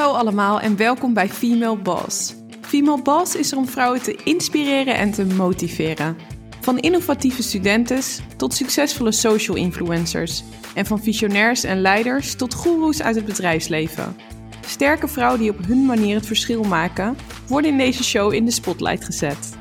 Hallo allemaal en welkom bij Female Boss. Female Boss is er om vrouwen te inspireren en te motiveren. Van innovatieve studentes tot succesvolle social influencers. En van visionairs en leiders tot goeroes uit het bedrijfsleven. Sterke vrouwen die op hun manier het verschil maken, worden in deze show in de spotlight gezet.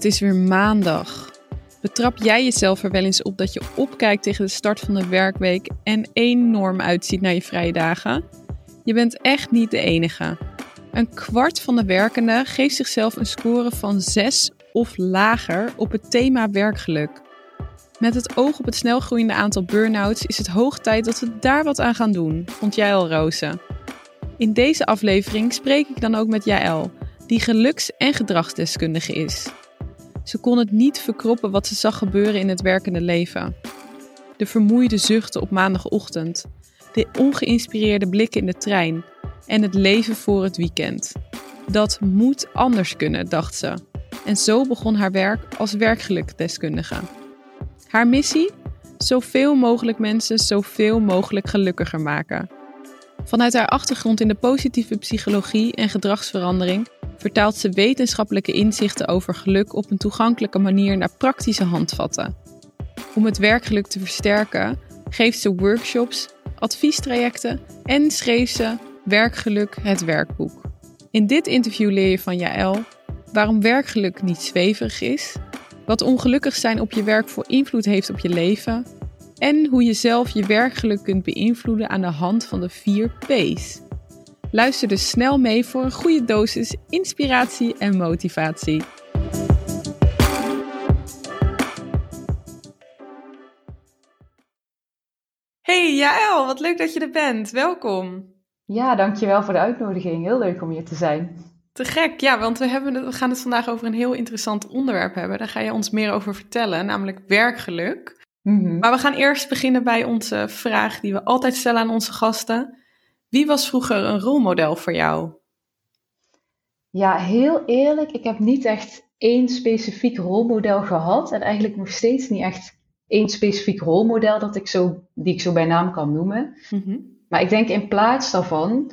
Het is weer maandag. Betrap jij jezelf er wel eens op dat je opkijkt tegen de start van de werkweek en enorm uitziet naar je vrije dagen? Je bent echt niet de enige. Een kwart van de werkenden geeft zichzelf een score van 6 of lager op het thema werkgeluk. Met het oog op het snelgroeiende aantal burn-outs is het hoog tijd dat we daar wat aan gaan doen, vond jij al, Roze. In deze aflevering spreek ik dan ook met Jaël, die geluks- en gedragsdeskundige is. Ze kon het niet verkroppen wat ze zag gebeuren in het werkende leven. De vermoeide zuchten op maandagochtend, de ongeïnspireerde blikken in de trein en het leven voor het weekend. Dat moet anders kunnen, dacht ze. En zo begon haar werk als werkgelukdeskundige. Haar missie? Zoveel mogelijk mensen zoveel mogelijk gelukkiger maken. Vanuit haar achtergrond in de positieve psychologie en gedragsverandering vertaalt ze wetenschappelijke inzichten over geluk op een toegankelijke manier naar praktische handvatten. Om het werkgeluk te versterken, geeft ze workshops, adviestrajecten en schreef ze Werkgeluk het werkboek. In dit interview leer je van Jaël waarom werkgeluk niet zweverig is, wat ongelukkig zijn op je werk voor invloed heeft op je leven en hoe je zelf je werkgeluk kunt beïnvloeden aan de hand van de vier P's. Luister dus snel mee voor een goede dosis inspiratie en motivatie. Hey Jaël, wat leuk dat je er bent. Welkom. Ja, dankjewel voor de uitnodiging. Heel leuk om hier te zijn. Te gek, ja, want we, hebben het, we gaan het vandaag over een heel interessant onderwerp hebben. Daar ga je ons meer over vertellen, namelijk werkgeluk. Mhm. Maar we gaan eerst beginnen bij onze vraag die we altijd stellen aan onze gasten. Wie was vroeger een rolmodel voor jou? Ja, heel eerlijk, ik heb niet echt één specifiek rolmodel gehad. En eigenlijk nog steeds niet echt één specifiek rolmodel dat ik zo, die ik zo bij naam kan noemen. Mhm. Maar ik denk in plaats daarvan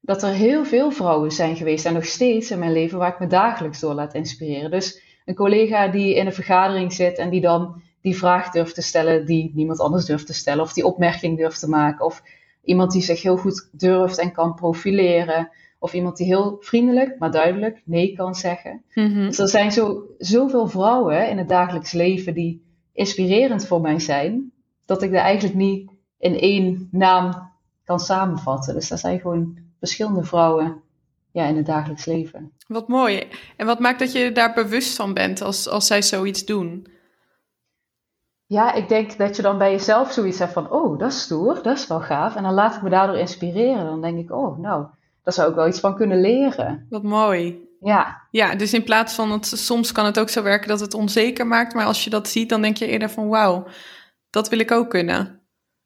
dat er heel veel vrouwen zijn geweest en nog steeds in mijn leven waar ik me dagelijks door laat inspireren. Dus een collega die in een vergadering zit en die dan die vraag durft te stellen die niemand anders durft te stellen, of die opmerking durft te maken, of iemand die zich heel goed durft en kan profileren, of iemand die heel vriendelijk, maar duidelijk nee kan zeggen. Mhm. Dus er zijn zo, zoveel vrouwen in het dagelijks leven die inspirerend voor mij zijn, dat ik daar eigenlijk niet in één naam kan samenvatten. Dus dat zijn gewoon verschillende vrouwen ja, in het dagelijks leven. Wat mooi. En wat maakt dat je daar bewust van bent als, als zij zoiets doen? Ja, ik denk dat je dan bij jezelf zoiets hebt van, oh, dat is stoer, dat is wel gaaf. En dan laat ik me daardoor inspireren. Dan denk ik, oh, nou, daar zou ik wel iets van kunnen leren. Wat mooi. Ja, Ja, dus in plaats van het, soms kan het ook zo werken dat het onzeker maakt, maar als je dat ziet, dan denk je eerder van wauw, dat wil ik ook kunnen.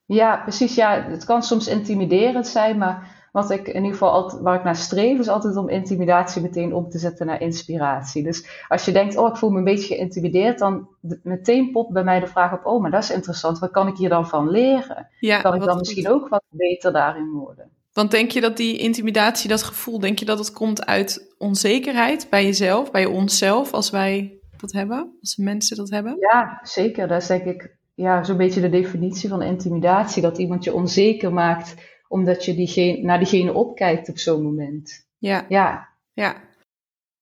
ja, precies. Ja, het kan soms intimiderend zijn, maar wat ik in ieder geval altijd, waar ik naar streef, is altijd om intimidatie meteen om te zetten naar inspiratie. Dus als je denkt, oh, ik voel me een beetje geïntimideerd, dan meteen popt bij mij de vraag op, oh, maar dat is interessant, wat kan ik hier dan van leren? Ja, Kan ik dan misschien ook wat beter daarin worden? Want denk je dat die intimidatie, dat gevoel, denk je dat het komt uit onzekerheid bij jezelf, bij onszelf, als wij dat hebben, als mensen dat hebben? Ja, zeker. Dat is denk ik ja, zo'n beetje de definitie van intimidatie. Dat iemand je onzeker maakt omdat je diegene, naar diegene opkijkt op zo'n moment. Ja, Ja, ja.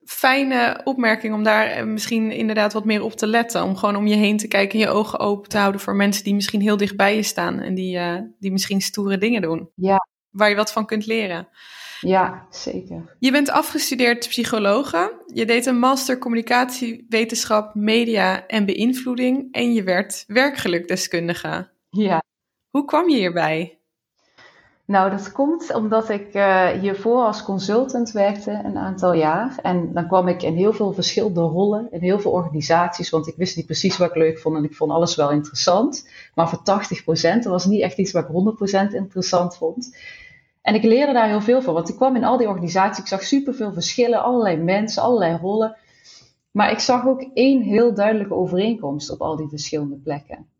Fijne opmerking om daar eh, misschien inderdaad wat meer op te letten. Om gewoon om je heen te kijken en je ogen open te houden voor mensen die misschien heel dicht bij je staan en die, eh, die misschien stoere dingen doen. Ja. Waar je wat van kunt leren. ja, zeker. Je bent afgestudeerd psychologe. Je deed een master communicatiewetenschap, media en beïnvloeding. En je werd werkgelukdeskundige. Ja. Hoe kwam je hierbij? Nou, dat komt omdat ik eh, hiervoor als consultant werkte een aantal jaar. En dan kwam ik in heel veel verschillende rollen, in heel veel organisaties, want ik wist niet precies wat ik leuk vond en ik vond alles wel interessant. Maar voor 80%, dat was niet echt iets wat ik 100% interessant vond. En ik leerde daar heel veel van, want ik kwam in al die organisaties, ik zag superveel verschillen, allerlei mensen, allerlei rollen. Maar ik zag ook één heel duidelijke overeenkomst op al die verschillende plekken.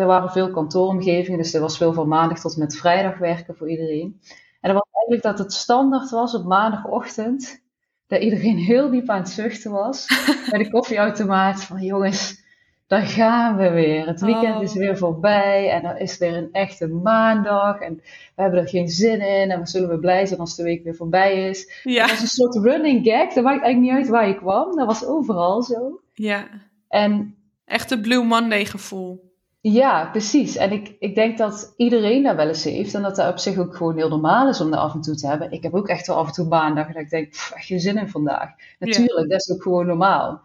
Er waren veel kantooromgevingen, dus er was veel van maandag tot met vrijdag werken voor iedereen. En dat was eigenlijk dat het standaard was op maandagochtend, dat iedereen heel diep aan het zuchten was bij de koffieautomaat. Van jongens, daar gaan we weer. Het weekend is oh. weer voorbij en dan is weer een echte maandag en we hebben er geen zin in en we zullen we blij zijn als de week weer voorbij is. Ja. Dat was een soort running gag, dat maakt eigenlijk niet uit waar je kwam, dat was overal zo. Ja. En Echte Blue Monday gevoel. Ja, precies. En ik, ik denk dat iedereen dat wel eens heeft. En dat dat op zich ook gewoon heel normaal is om dat af en toe te hebben. Ik heb ook echt wel af en toe maandag dat ik denk, pff, echt geen zin in vandaag. Natuurlijk, dat is ook gewoon normaal.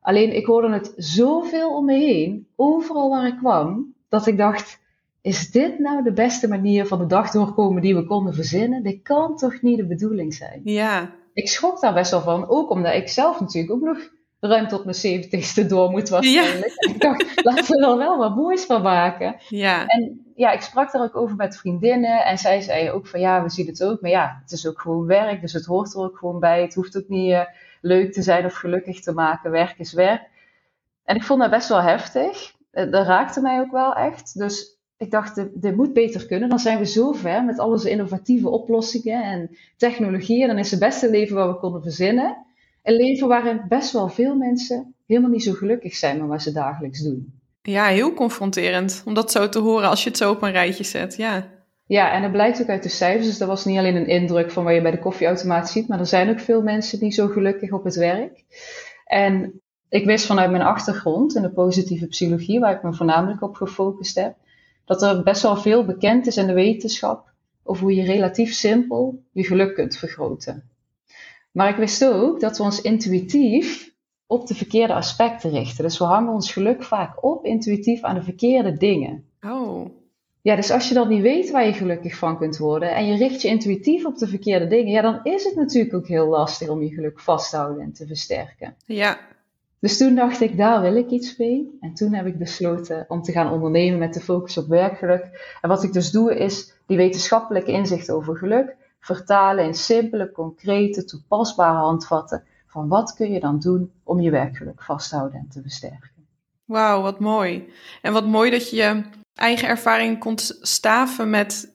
Alleen ik hoorde het zoveel om me heen, overal waar ik kwam, dat ik dacht, is dit nou de beste manier van de dag doorkomen die we konden verzinnen? Dit kan toch niet de bedoeling zijn? Ja. Ik schrok daar best wel van, ook omdat ik zelf natuurlijk ook nog ruim tot mijn zeventigste door moet waarschijnlijk. Ja. Ik dacht, laten we er wel wat moois van maken. Ja. En ja, ik sprak daar ook over met vriendinnen en zij zei ook van ja, we zien het ook, maar ja, het is ook gewoon werk, dus het hoort er ook gewoon bij. Het hoeft ook niet uh, leuk te zijn of gelukkig te maken. Werk is werk. En ik vond dat best wel heftig. Eh, dat raakte mij ook wel echt. Dus ik dacht, dit, dit, moet beter kunnen. Dan zijn we zo ver met al onze innovatieve oplossingen en technologieën. Dan is het beste leven wat we konden verzinnen. Een leven waarin best wel veel mensen helemaal niet zo gelukkig zijn met wat ze dagelijks doen. Ja, heel confronterend om dat zo te horen als je het zo op een rijtje zet. Ja. Ja, en dat blijkt ook uit de cijfers. Dus dat was niet alleen een indruk van wat je bij de koffieautomaat ziet, maar er zijn ook veel mensen niet zo gelukkig op het werk. En ik wist vanuit mijn achtergrond in de positieve psychologie, waar ik me voornamelijk op gefocust heb, dat er best wel veel bekend is in de wetenschap over hoe je relatief simpel je geluk kunt vergroten. Maar ik wist ook dat we ons intuïtief op de verkeerde aspecten richten. Dus we hangen ons geluk vaak op intuïtief aan de verkeerde dingen. Oh. Ja, dus als je dan niet weet waar je gelukkig van kunt worden en je richt je intuïtief op de verkeerde dingen, ja, dan is het natuurlijk ook heel lastig om je geluk vast te houden en te versterken. Ja. Dus toen dacht ik, daar wil ik iets mee. En toen heb ik besloten om te gaan ondernemen met de focus op werkgeluk. En wat ik dus doe, is die wetenschappelijke inzicht over geluk vertalen in simpele, concrete, toepasbare handvatten van wat kun je dan doen om je werkgeluk vast te houden en te versterken. Wauw, wat mooi. En wat mooi dat je je eigen ervaring kon staven met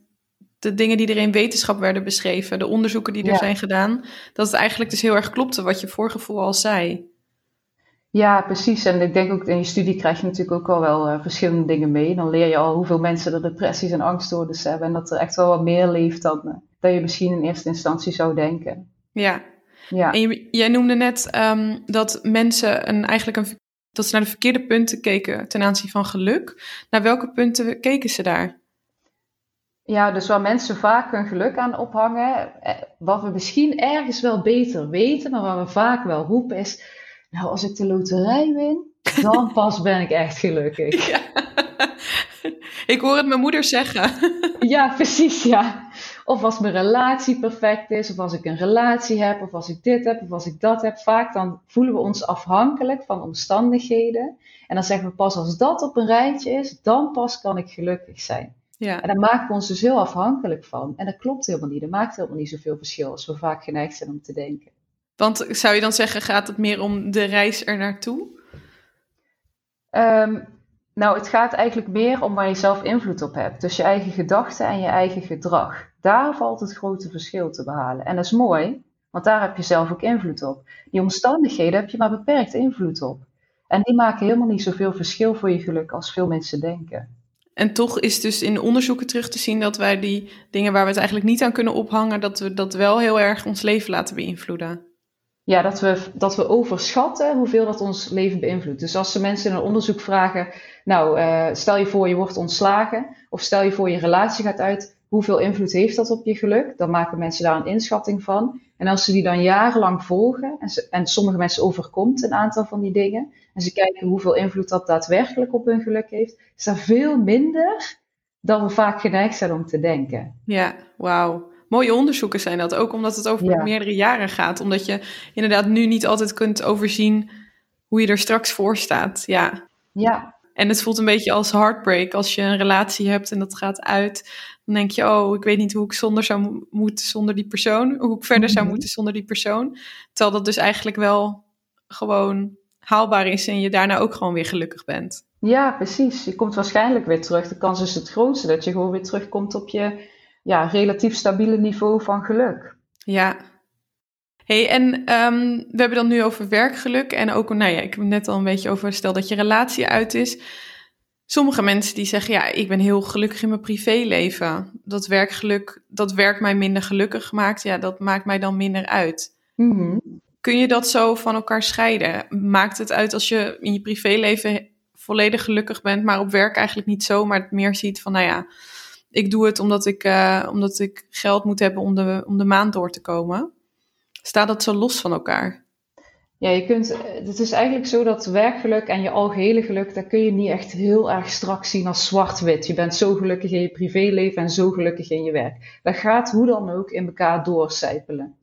de dingen die er in wetenschap werden beschreven, de onderzoeken die er zijn gedaan, dat het eigenlijk dus heel erg klopte wat je voorgevoel al zei. Ja, precies. En ik denk ook in je studie krijg je natuurlijk ook al wel uh, verschillende dingen mee. Dan leer je al hoeveel mensen er depressies en angststoornissen hebben. En dat er echt wel wat meer leeft dan, uh, dan je misschien in eerste instantie zou denken. Ja. ja. En jij noemde net um, dat mensen een, eigenlijk een, dat ze naar de verkeerde punten keken ten aanzien van geluk. Naar welke punten keken ze daar? Ja, dus waar mensen vaak hun geluk aan ophangen, eh, wat we misschien ergens wel beter weten, maar waar we vaak wel roepen is nou, als ik de loterij win, dan pas ben ik echt gelukkig. Ja. Ik hoor het mijn moeder zeggen. Ja, precies, ja. Of als mijn relatie perfect is, of als ik een relatie heb, of als ik dit heb, of als ik dat heb. Vaak dan voelen we ons afhankelijk van omstandigheden. En dan zeggen we pas als dat op een rijtje is, dan pas kan ik gelukkig zijn. Ja. En daar maken we ons dus heel afhankelijk van. En dat klopt helemaal niet. Dat maakt helemaal niet zoveel verschil als we vaak geneigd zijn om te denken. Want zou je dan zeggen, gaat het meer om de reis er naartoe? Um, nou, het gaat eigenlijk meer om waar je zelf invloed op hebt. Dus je eigen gedachten en je eigen gedrag. Daar valt het grote verschil te behalen. En dat is mooi, want daar heb je zelf ook invloed op. Die omstandigheden heb je maar beperkt invloed op. En die maken helemaal niet zoveel verschil voor je geluk als veel mensen denken. En toch is dus in onderzoeken terug te zien dat wij die dingen waar we het eigenlijk niet aan kunnen ophangen, dat we dat wel heel erg ons leven laten beïnvloeden ja, dat, we, dat we overschatten hoeveel dat ons leven beïnvloedt. Dus als ze mensen in een onderzoek vragen, nou, uh, stel je voor je wordt ontslagen, of stel je voor je relatie gaat uit, hoeveel invloed heeft dat op je geluk? Dan maken mensen daar een inschatting van. En als ze die dan jarenlang volgen, en, ze, en sommige mensen overkomt een aantal van die dingen, en ze kijken hoeveel invloed dat daadwerkelijk op hun geluk heeft, is dat veel minder dan we vaak geneigd zijn om te denken. Ja, wauw mooie onderzoeken zijn dat. Ook omdat het over meerdere jaren gaat. Omdat je inderdaad nu niet altijd kunt overzien hoe je er straks voor staat. Ja. Ja. En het voelt een beetje als heartbreak als je een relatie hebt en dat gaat uit. Dan denk je, oh, ik weet niet hoe ik zonder zou moeten zonder die persoon. Hoe ik verder zou mhm. moeten zonder die persoon. Terwijl dat dus eigenlijk wel gewoon haalbaar is en je daarna ook gewoon weer gelukkig bent. Ja, precies. Je komt waarschijnlijk weer terug. De kans is het grootste dat je gewoon weer terugkomt op je ja, relatief stabiele niveau van geluk. Ja. Hey, en ehm, we hebben dan nu over werkgeluk en ook, nou ja, ik heb net al een beetje over, stel dat je relatie uit is. Sommige mensen die zeggen, ja, ik ben heel gelukkig in mijn privéleven. Dat werkgeluk, dat werk mij minder gelukkig maakt, ja, dat maakt mij dan minder uit. Mhm. Kun je dat zo van elkaar scheiden? Maakt het uit als je in je privéleven volledig gelukkig bent, maar op werk eigenlijk niet zo, maar het meer ziet van, nou ja, ik doe het omdat ik, uh, omdat ik geld moet hebben om de, om de maand door te komen. Staat dat zo los van elkaar? Ja, je kunt, het is eigenlijk zo dat werkgeluk en je algehele geluk, dat kun je niet echt heel erg strak zien als zwart-wit. Je bent zo gelukkig in je privéleven en zo gelukkig in je werk. Dat gaat hoe dan ook in elkaar doorcijpelen.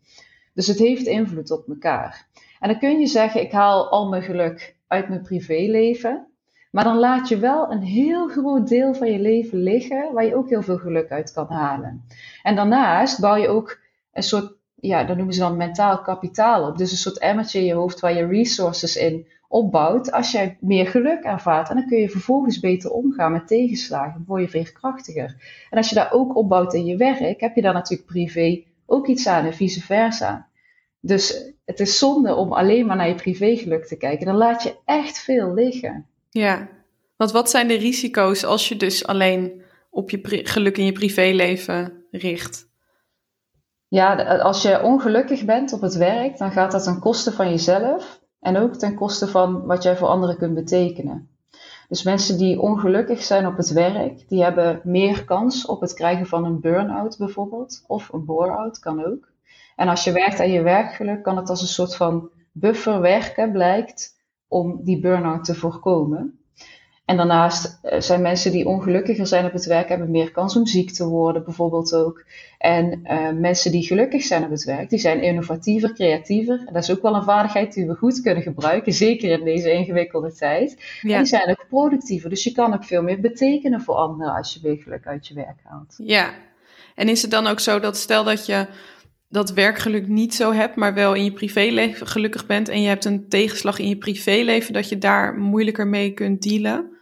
Dus het heeft invloed op elkaar. En dan kun je zeggen, ik haal al mijn geluk uit mijn privéleven. Maar dan laat je wel een heel groot deel van je leven liggen waar je ook heel veel geluk uit kan halen. En daarnaast bouw je ook een soort, ja, dat noemen ze dan mentaal kapitaal op. Dus een soort emmertje in je hoofd waar je resources in opbouwt als jij meer geluk ervaart. En dan kun je vervolgens beter omgaan met tegenslagen. Dan word je veerkrachtiger. En als je daar ook opbouwt in je werk, heb je daar natuurlijk privé ook iets aan en vice versa. Dus het is zonde om alleen maar naar je privégeluk te kijken. Dan laat je echt veel liggen. Ja, want wat zijn de risico's als je dus alleen op je geluk in je privéleven richt? Ja, als je ongelukkig bent op het werk, dan gaat dat ten koste van jezelf en ook ten koste van wat jij voor anderen kunt betekenen. Dus mensen die ongelukkig zijn op het werk, die hebben meer kans op het krijgen van een burn-out bijvoorbeeld, of een bore-out kan ook. En als je werkt aan je werkgeluk, kan het als een soort van buffer werken, blijkt, om die burn-out te voorkomen. En daarnaast eh, zijn mensen die ongelukkiger zijn op het werk, hebben meer kans om ziek te worden, bijvoorbeeld ook. En uh, mensen die gelukkig zijn op het werk, die zijn innovatiever, creatiever. En dat is ook wel een vaardigheid die we goed kunnen gebruiken, zeker in deze ingewikkelde tijd. Ja. En die zijn ook productiever. Dus je kan ook veel meer betekenen voor anderen als je weer geluk uit je werk haalt. Ja, en is het dan ook zo dat stel dat je dat werkgeluk niet zo hebt, maar wel in je privéleven gelukkig bent en je hebt een tegenslag in je privéleven, dat je daar moeilijker mee kunt dealen?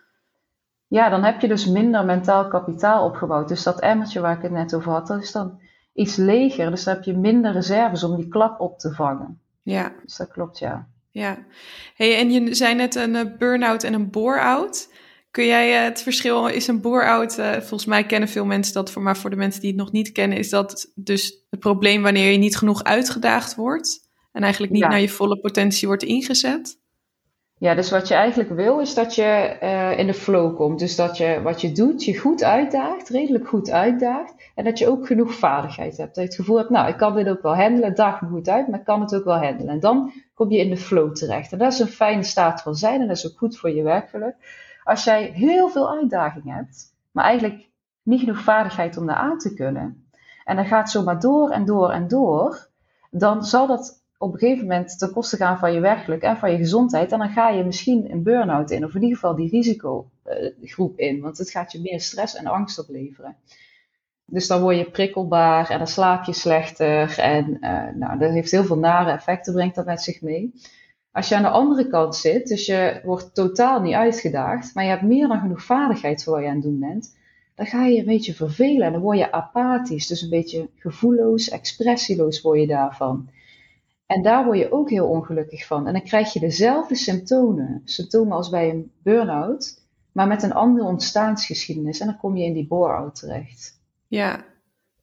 Ja, dan heb je dus minder mentaal kapitaal opgebouwd. Dus dat emmertje waar ik het net over had, dat is dan iets leger. Dus dan heb je minder reserves om die klap op te vangen. Ja. Dus dat klopt, ja. Ja. Hey, en je zei net een eh, burn-out en een bore-out. Kun jij eh, het verschil, is een bore-out, uh, volgens mij kennen veel mensen dat, maar voor de mensen die het nog niet kennen, is dat dus het probleem wanneer je niet genoeg uitgedaagd wordt en eigenlijk niet naar je volle potentie wordt ingezet? Ja, dus wat je eigenlijk wil is dat je uh, in de flow komt. Dus dat je wat je doet, je goed uitdaagt, redelijk goed uitdaagt. En dat je ook genoeg vaardigheid hebt. Dat je het gevoel hebt, nou, ik kan dit ook wel handelen, daag me goed uit, maar ik kan het ook wel handelen. En dan kom je in de flow terecht. En dat is een fijne staat van zijn en dat is ook goed voor je werkgeluk. Als jij heel veel uitdaging hebt, maar eigenlijk niet genoeg vaardigheid om daar aan te kunnen, en dan gaat zo maar door en door en door, dan zal dat op een gegeven moment ten koste gaan van je werkgeluk en van je gezondheid. En dan ga je misschien een burn-out in, of in ieder geval die risicogroep in, want het gaat je meer stress en angst opleveren. Dus dan word je prikkelbaar en dan slaap je slechter. En uh, nou, dat heeft heel veel nare effecten, brengt dat met zich mee. Als je aan de andere kant zit, dus je wordt totaal niet uitgedaagd, maar je hebt meer dan genoeg vaardigheid voor wat je aan het doen bent, dan ga je een beetje vervelen en dan word je apathisch, dus een beetje gevoelloos, expressieloos word je daarvan. En daar word je ook heel ongelukkig van. En dan krijg je dezelfde symptomen, symptomen als bij een burn-out, maar met een andere ontstaansgeschiedenis. En dan kom je in die bore-out terecht. Ja,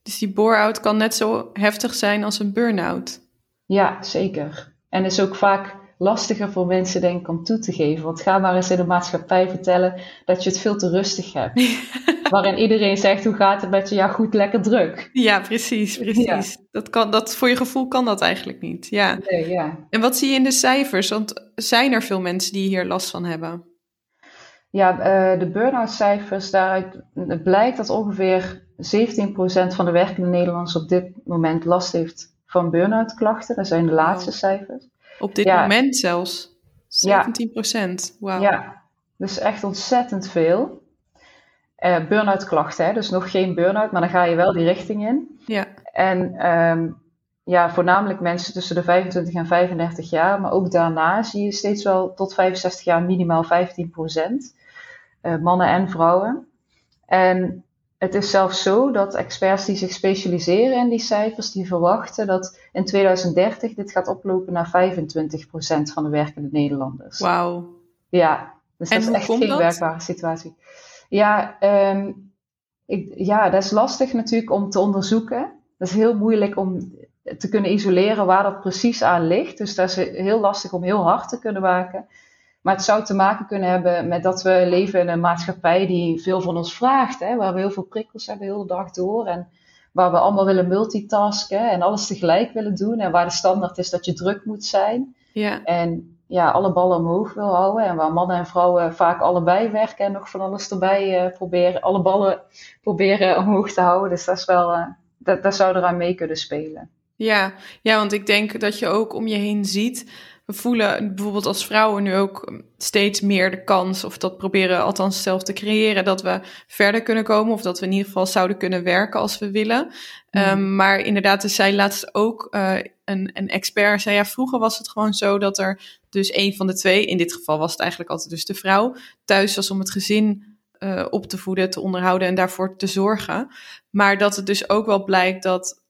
dus die bore-out kan net zo heftig zijn als een burn-out. Ja, zeker. En is ook vaak lastiger voor mensen, denk ik, om toe te geven. Want ga maar eens in de maatschappij vertellen dat je het veel te rustig hebt. Waarin iedereen zegt, hoe gaat het met je? Ja, goed, lekker druk. Ja, precies, precies. Dat kan, dat, voor je gevoel kan dat eigenlijk niet. Ja. Nee, ja. En wat zie je in de cijfers? Want zijn er veel mensen die hier last van hebben? Ja, uh, de burn-out cijfers, daaruit blijkt dat ongeveer 17% van de werkende Nederlanders op dit moment last heeft van burn-out klachten. Dat zijn de laatste cijfers. Op dit moment zelfs. 17 procent. Ja. Wow. Ja. Dus echt ontzettend veel. Uh, burn-out klachten, hè? dus nog geen burn-out, maar dan ga je wel die richting in. Ja. En ehm, ja, voornamelijk mensen tussen de 25 en 35 jaar, maar ook daarna zie je steeds wel tot 65 jaar minimaal 15 procent. Uh, mannen en vrouwen. En het is zelfs zo dat experts die zich specialiseren in die cijfers, die verwachten dat in 2030 dit gaat oplopen naar 25% van de werkende Nederlanders. Wauw. Ja, dus dat is echt geen dat? werkbare situatie. Ja, um, ik, ja, dat is lastig natuurlijk om te onderzoeken. Dat is heel moeilijk om te kunnen isoleren waar dat precies aan ligt. Dus dat is heel lastig om heel hard te kunnen maken. Maar het zou te maken kunnen hebben met dat we leven in een maatschappij die veel van ons vraagt. Hè, waar we heel veel prikkels hebben de hele dag door. En waar we allemaal willen multitasken en alles tegelijk willen doen. En waar de standaard is dat je druk moet zijn. Ja. En ja, alle ballen omhoog wil houden. En waar mannen en vrouwen vaak allebei werken en nog van alles erbij uh, proberen. Alle ballen proberen omhoog te houden. Dus dat, is wel, uh, dat, dat zou eraan mee kunnen spelen. Ja, ja, want ik denk dat je ook om je heen ziet we voelen bijvoorbeeld als vrouwen nu ook steeds meer de kans, of dat proberen althans zelf te creëren, dat we verder kunnen komen, of dat we in ieder geval zouden kunnen werken als we willen. Mhm. Ehm, maar inderdaad, er zei laatst ook uh, een, een expert, zei ja, vroeger was het gewoon zo dat er dus een van de twee, in dit geval was het eigenlijk altijd dus de vrouw, thuis was om het gezin uh, op te voeden, te onderhouden en daarvoor te zorgen. Maar dat het dus ook wel blijkt dat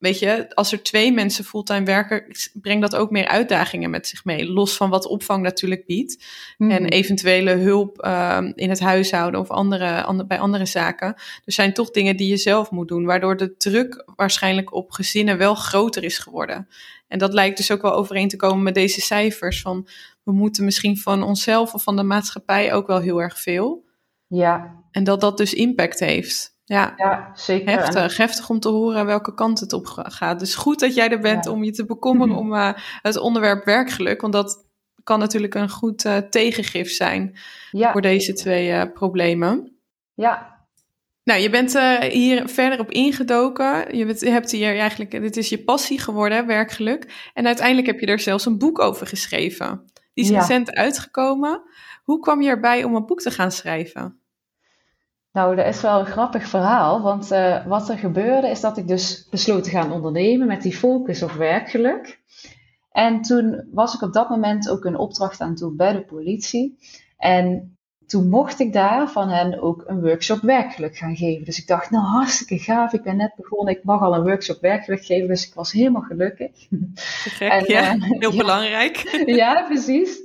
weet je, als er twee mensen fulltime werken, brengt dat ook meer uitdagingen met zich mee. Los van wat opvang natuurlijk biedt. Mhm. En eventuele hulp uh, in het huishouden of andere, bij andere zaken. Er zijn toch dingen die je zelf moet doen, waardoor de druk waarschijnlijk op gezinnen wel groter is geworden. En dat lijkt dus ook wel overeen te komen met deze cijfers. Van we moeten misschien van onszelf of van de maatschappij ook wel heel erg veel. Ja. En dat dat dus impact heeft. Ja, ja zeker. Heftig, heftig om te horen welke kant het op gaat. Dus goed dat jij er bent om je te bekommeren om uh, het onderwerp werkgeluk. Want dat kan natuurlijk een goed uh, tegengif zijn ja. voor deze twee uh, problemen. Ja. Nou, je bent hier verder op ingedoken. Je, bent, je, hebt hier eigenlijk, dit is je passie geworden, werkgeluk. En uiteindelijk heb je er zelfs een boek over geschreven. Die is recent uitgekomen. Hoe kwam je erbij om een boek te gaan schrijven? Nou, dat is wel een grappig verhaal, want uh, wat er gebeurde is dat ik dus besloot te gaan ondernemen met die focus op werkgeluk. En toen was ik op dat moment ook een opdracht aan doen bij de politie. En toen mocht ik daar van hen ook een workshop werkgeluk gaan geven. Dus ik dacht, nou hartstikke gaaf, ik ben net begonnen, ik mag al een workshop werkgeluk geven, dus ik was helemaal gelukkig. Gek, en, ja, uh, heel belangrijk. ja, precies.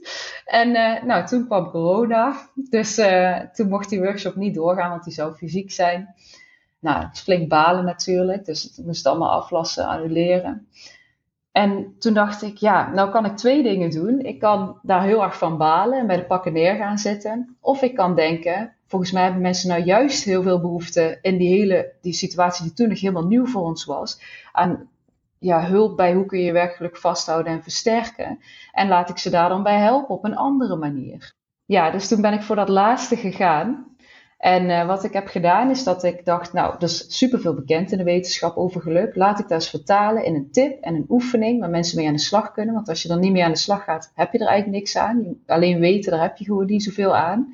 En uh, nou, toen kwam corona, dus uh, toen mocht die workshop niet doorgaan, want die zou fysiek zijn. Nou, het is flink balen natuurlijk, dus het moest allemaal aflassen, annuleren. En toen dacht ik, ja, nou kan ik twee dingen doen. Ik kan daar heel erg van balen en bij de pakken neer gaan zitten. Of ik kan denken, volgens mij hebben mensen nou juist heel veel behoefte in die hele die situatie die toen nog helemaal nieuw voor ons was. Aan ja, hulp bij hoe kun je werkelijk vasthouden en versterken. En laat ik ze daar dan bij helpen op een andere manier. Ja, dus toen ben ik voor dat laatste gegaan. En uh, wat ik heb gedaan is dat ik dacht, nou, er is superveel bekend in de wetenschap over geluk. Laat ik dat eens vertalen in een tip en een oefening waar mensen mee aan de slag kunnen. Want als je er niet mee aan de slag gaat, heb je er eigenlijk niks aan. Alleen weten, daar heb je gewoon niet zoveel aan.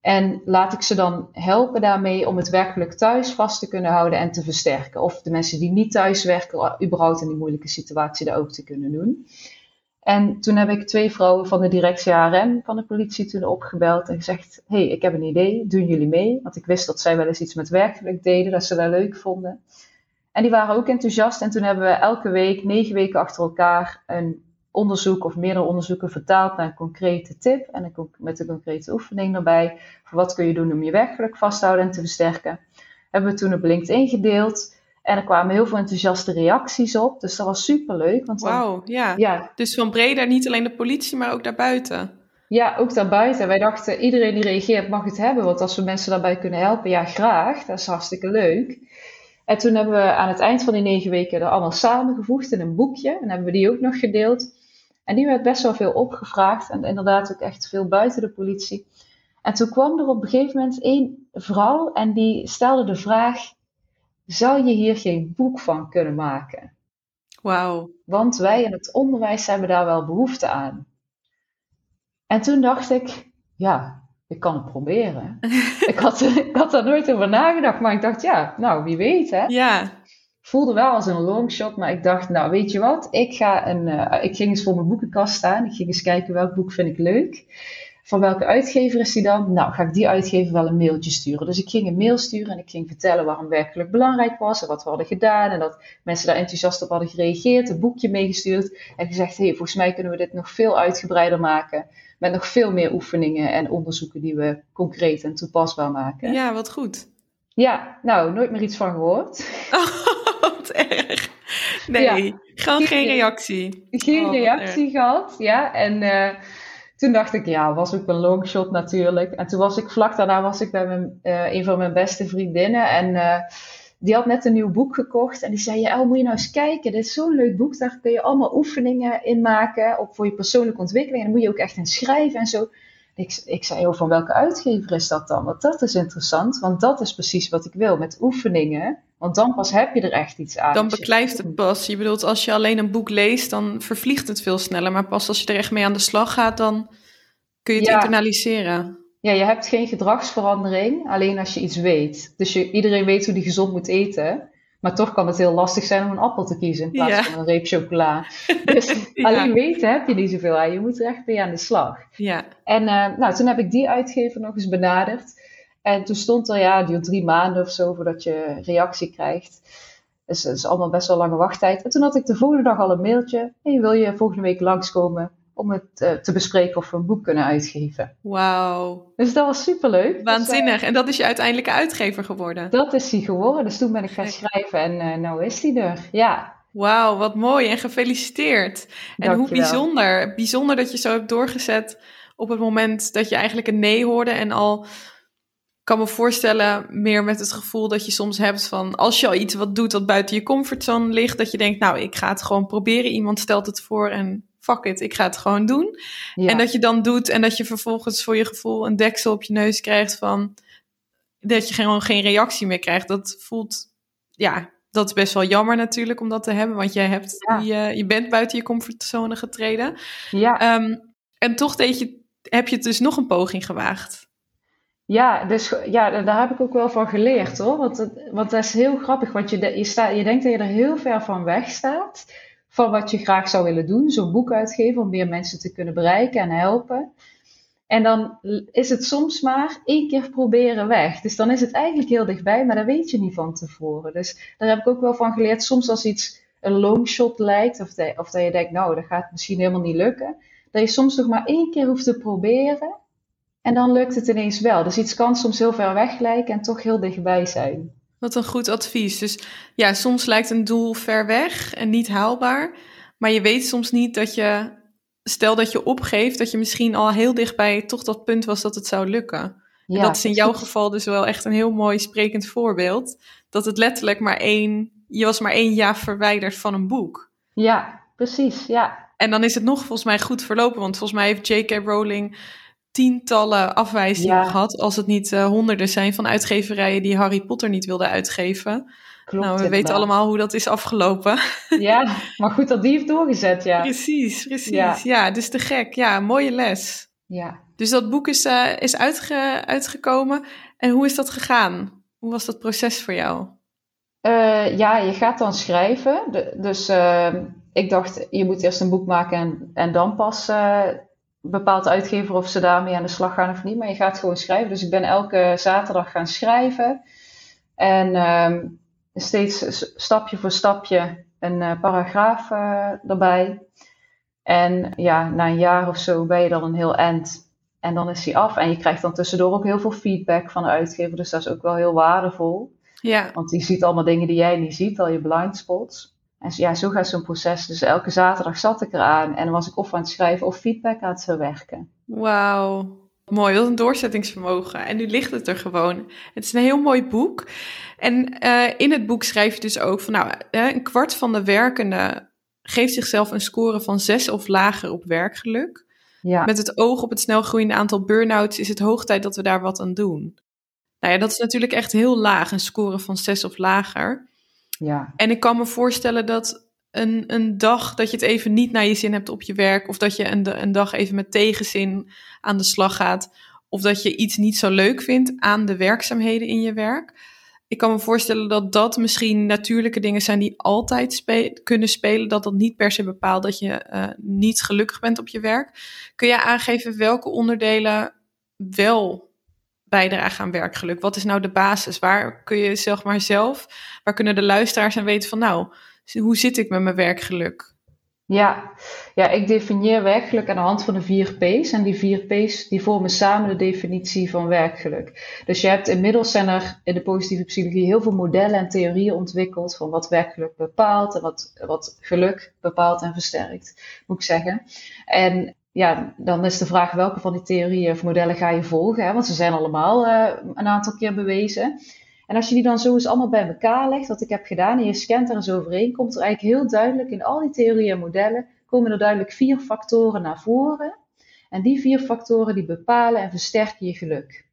En laat ik ze dan helpen daarmee om het werkelijk thuis vast te kunnen houden en te versterken. Of de mensen die niet thuis werken, überhaupt in die moeilijke situatie dat ook te kunnen doen. En toen heb ik twee vrouwen van de directie ARM van de politie toen opgebeld en gezegd: hey, ik heb een idee, doen jullie mee? Want ik wist dat zij wel eens iets met werkelijk deden, dat ze dat leuk vonden. En die waren ook enthousiast. En toen hebben we elke week, negen weken achter elkaar, een onderzoek of meerdere onderzoeken vertaald naar een concrete tip en met een concrete oefening erbij. Voor wat kun je doen om je werkelijk vast te houden en te versterken. Hebben we toen op LinkedIn gedeeld. En er kwamen heel veel enthousiaste reacties op. Dus dat was super leuk. Wauw, ja. ja. Dus van Breda niet alleen de politie, maar ook daarbuiten. Ja, ook daarbuiten. Wij dachten, iedereen die reageert mag het hebben. Want als we mensen daarbij kunnen helpen, ja graag. Dat is hartstikke leuk. En toen hebben we aan het eind van die negen weken er allemaal samengevoegd in een boekje. En hebben we die ook nog gedeeld. En die werd best wel veel opgevraagd. En inderdaad ook echt veel buiten de politie. En toen kwam er op een gegeven moment één vrouw en die stelde de vraag zou je hier geen boek van kunnen maken? Wauw. Want wij in het onderwijs hebben daar wel behoefte aan. En toen dacht ik, ja, ik kan het proberen. ik, had, ik had daar nooit over nagedacht, maar ik dacht, ja, nou, wie weet hè. Ja. Voelde wel als een longshot, maar ik dacht, nou, weet je wat? Ik, ga een, uh, ik ging eens voor mijn boekenkast staan. Ik ging eens kijken welk boek vind ik leuk. Van welke uitgever is die dan? Nou, ga ik die uitgever wel een mailtje sturen. Dus ik ging een mail sturen en ik ging vertellen waarom werkelijk belangrijk was en wat we hadden gedaan. En dat mensen daar enthousiast op hadden gereageerd, een boekje meegestuurd. En gezegd, hé, hey, volgens mij kunnen we dit nog veel uitgebreider maken. Met nog veel meer oefeningen en onderzoeken die we concreet en toepasbaar maken. Ja, wat goed. Ja, nou, nooit meer iets van gehoord. wat erg. Nee, gewoon geen reactie. Geen Oh, reactie erg. gehad, ja. En eh, toen dacht ik, ja, was ook een longshot natuurlijk. En toen was ik, vlak daarna was ik bij mijn, eh, een van mijn beste vriendinnen. En eh, die had net een nieuw boek gekocht. En die zei, ja, moet je nou eens kijken. Dit is zo'n leuk boek. Daar kun je allemaal oefeningen in maken. Op, voor je persoonlijke ontwikkeling. En daar moet je ook echt in schrijven en zo. Ik, ik zei, joh, van welke uitgever is dat dan? Want dat is interessant. Want dat is precies wat ik wil met oefeningen. Want dan pas heb je er echt iets aan. Dan beklijft het pas. Je bedoelt, als je alleen een boek leest, dan vervliegt het veel sneller. Maar pas als je er echt mee aan de slag gaat, dan kun je het Ja. internaliseren. Ja, je hebt geen gedragsverandering, alleen als je iets weet. Dus je, iedereen weet hoe die gezond moet eten. Maar toch kan het heel lastig zijn om een appel te kiezen in plaats Ja. van een reep chocola. Dus Ja. alleen weten heb je niet zoveel aan. Je moet er echt mee aan de slag. Ja, En eh, nou, toen heb ik die uitgever nog eens benaderd. En toen stond er, ja, het duurt drie maanden of zo voordat je reactie krijgt. Dus dat is allemaal best wel lange wachttijd. En toen had ik de volgende dag al een mailtje. Hey, wil je volgende week langskomen om het eh, te bespreken of we een boek kunnen uitgeven? wauw. Dus dat was superleuk. Dus, Waanzinnig. En dat is je uiteindelijke uitgever geworden. Dat is hij geworden. Dus toen ben ik gaan schrijven en eh nou is hij er. Ja, Wauw, wat mooi en gefeliciteerd. En hoe bijzonder. Bijzonder dat je zo hebt doorgezet op het moment dat je eigenlijk een nee hoorde. En al kan me voorstellen, meer met het gevoel dat je soms hebt van... als je al iets wat doet wat buiten je comfortzone ligt... dat je denkt, nou, ik ga het gewoon proberen. Iemand stelt het voor en fuck it, ik ga het gewoon doen. ja. En dat je dan doet en dat je vervolgens voor je gevoel een deksel op je neus krijgt van dat je gewoon geen reactie meer krijgt. Dat voelt, ja, dat is best wel jammer natuurlijk om dat te hebben, want jij hebt, Ja. die, eh, je bent buiten je comfortzone getreden. ja. Ehm, en toch deed je, heb je dus nog een poging gewaagd. Ja, dus ja, daar heb ik ook wel van geleerd hoor. Want, dat is heel grappig, want je, je, sta, je denkt dat je er heel ver van weg staat. Van wat je graag zou willen doen, zo'n boek uitgeven om meer mensen te kunnen bereiken en helpen. En dan is het soms maar één keer proberen weg. Dus dan is het eigenlijk heel dichtbij, maar dat weet je niet van tevoren. Dus daar heb ik ook wel van geleerd. Soms als iets een long shot lijkt, of of dat je denkt, nou, dat gaat misschien helemaal niet lukken. Dat je soms nog maar één keer hoeft te proberen. En dan lukt het ineens wel. Dus iets kan soms heel ver weg lijken en toch heel dichtbij zijn. Wat een goed advies. Dus ja, soms lijkt een doel ver weg en niet haalbaar. Maar je weet soms niet dat je, stel dat je opgeeft, dat je misschien al heel dichtbij toch dat punt was dat het zou lukken. En Ja, dat is in jouw geval dus wel echt een heel mooi sprekend voorbeeld. Dat het letterlijk maar één, je was maar één jaar verwijderd van een boek. Ja, precies. Ja, En dan is het nog volgens mij goed verlopen, want volgens mij heeft J.K. Rowling tientallen afwijzingen Ja. gehad, als het niet eh, honderden zijn van uitgeverijen die Harry Potter niet wilden uitgeven. klopt. nou, we weten allemaal hoe dat is afgelopen. Ja, maar goed dat die heeft doorgezet, ja. precies, precies. Ja. Ja. dus te gek. Ja, mooie les. Ja, Dus dat boek is, eh, is uitge- uitgekomen. En hoe is dat gegaan? Hoe was dat proces voor jou? Eh, ja je gaat dan schrijven. De- dus eh, ik dacht, je moet eerst een boek maken en, en dan pas bepaalt de uitgever of ze daarmee aan de slag gaan of niet. Maar je gaat gewoon schrijven. Dus ik ben elke zaterdag gaan schrijven. En ehm, steeds stapje voor stapje een eh, paragraaf eh, erbij. En ja, na een jaar of zo ben je dan een heel eind. En dan is hij af. En je krijgt dan tussendoor ook heel veel feedback van de uitgever. Dus dat is ook wel heel waardevol. Ja, Want die ziet allemaal dingen die jij niet ziet, al je blind spots. En ja, zo gaat zo'n proces. Dus elke zaterdag zat ik eraan en dan was ik of aan het schrijven of feedback aan het verwerken. wauw. Mooi, wat een doorzettingsvermogen. En nu ligt het er gewoon. Het is een heel mooi boek. En eh, in het boek schrijf je dus ook van, nou, eh, een kwart van de werkenden geeft zichzelf een score van zes of lager op werkgeluk. Ja, Met het oog op het snel groeiende aantal burn-outs is het hoog tijd dat we daar wat aan doen. Nou ja, dat is natuurlijk echt heel laag, een score van zes of lager. Ja, En ik kan me voorstellen dat een, een dag dat je het even niet naar je zin hebt op je werk, of dat je een, een dag even met tegenzin aan de slag gaat, of dat je iets niet zo leuk vindt aan de werkzaamheden in je werk. Ik kan me voorstellen dat dat misschien natuurlijke dingen zijn die altijd kunnen spelen. Dat dat niet per se bepaalt dat je uh, niet gelukkig bent op je werk. Kun je aangeven welke onderdelen wel bijdragen aan werkgeluk? Wat is nou de basis? Waar kun je zeg maar zelf, waar kunnen de luisteraars aan weten van nou, hoe zit ik met mijn werkgeluk? Ja. ja, ik definieer werkgeluk aan de hand van de vier P's. En die vier P's die vormen samen de definitie van werkgeluk. Dus je hebt inmiddels zijn er in de positieve psychologie heel veel modellen en theorieën ontwikkeld van wat werkgeluk bepaalt en wat, wat geluk bepaalt en versterkt, moet ik zeggen. En ja, dan is de vraag welke van die theorieën of modellen ga je volgen, hè? want ze zijn allemaal uh, een aantal keer bewezen. En als je die dan zo eens allemaal bij elkaar legt, wat ik heb gedaan, en je scant er eens overheen, komt er eigenlijk heel duidelijk in al die theorieën en modellen, komen er duidelijk vier factoren naar voren. En die vier factoren die bepalen en versterken je geluk.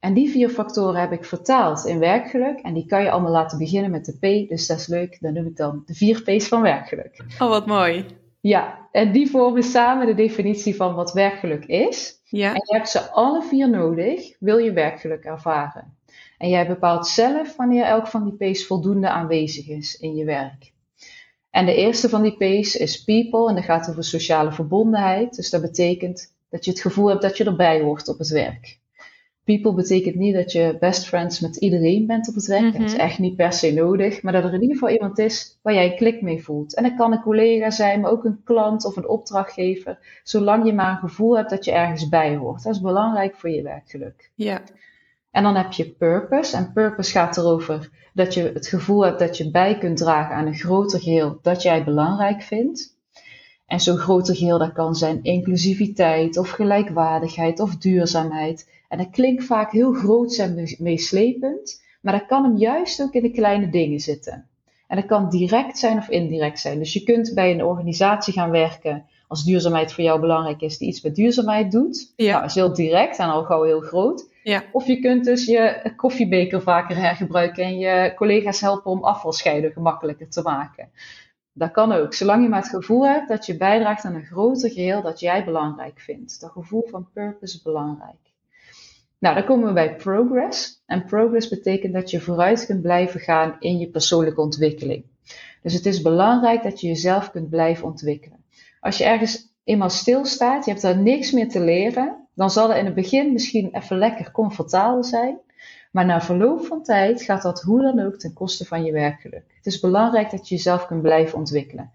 En die vier factoren heb ik vertaald in werkgeluk. En die kan je allemaal laten beginnen met de P. Dus dat is leuk. Dan noem ik dan de vier P's van werkgeluk. Oh, wat mooi. Ja, en die vormen samen de definitie van wat werkgeluk is. Ja. En je hebt ze alle vier nodig, wil je werkgeluk ervaren. En jij bepaalt zelf wanneer elk van die P's voldoende aanwezig is in je werk. En de eerste van die P's is people en dat gaat over sociale verbondenheid. Dus dat betekent dat je het gevoel hebt dat je erbij hoort op het werk. People betekent niet dat je best friends met iedereen bent op het werk. Dat is mhm. echt niet per se nodig. Maar dat er in ieder geval iemand is waar jij een klik mee voelt. En dat kan een collega zijn, maar ook een klant of een opdrachtgever. Zolang je maar een gevoel hebt dat je ergens bij hoort. Dat is belangrijk voor je werkgeluk. Ja. En dan heb je purpose. En purpose gaat erover dat je het gevoel hebt dat je bij kunt dragen aan een groter geheel dat jij belangrijk vindt. En zo'n groter geheel dat kan zijn inclusiviteit of gelijkwaardigheid of duurzaamheid. En dat klinkt vaak heel groot en meeslepend, maar dat kan hem juist ook in de kleine dingen zitten. En dat kan direct zijn of indirect zijn. Dus je kunt bij een organisatie gaan werken als duurzaamheid voor jou belangrijk is, die iets met duurzaamheid doet. Ja. Nou, dat is heel direct en al gauw heel groot. Ja. Of je kunt dus je koffiebeker vaker hergebruiken en je collega's helpen om afvalscheiden gemakkelijker te maken. Dat kan ook, zolang je maar het gevoel hebt dat je bijdraagt aan een groter geheel dat jij belangrijk vindt. Dat gevoel van purpose belangrijk. Nou, dan komen we bij progress. En progress betekent dat je vooruit kunt blijven gaan in je persoonlijke ontwikkeling. Dus het is belangrijk dat je jezelf kunt blijven ontwikkelen. Als je ergens eenmaal stilstaat, je hebt daar niks meer te leren, dan zal het in het begin misschien even lekker comfortabel zijn. Maar na verloop van tijd gaat dat hoe dan ook ten koste van je werkgeluk. Het is belangrijk dat je jezelf kunt blijven ontwikkelen.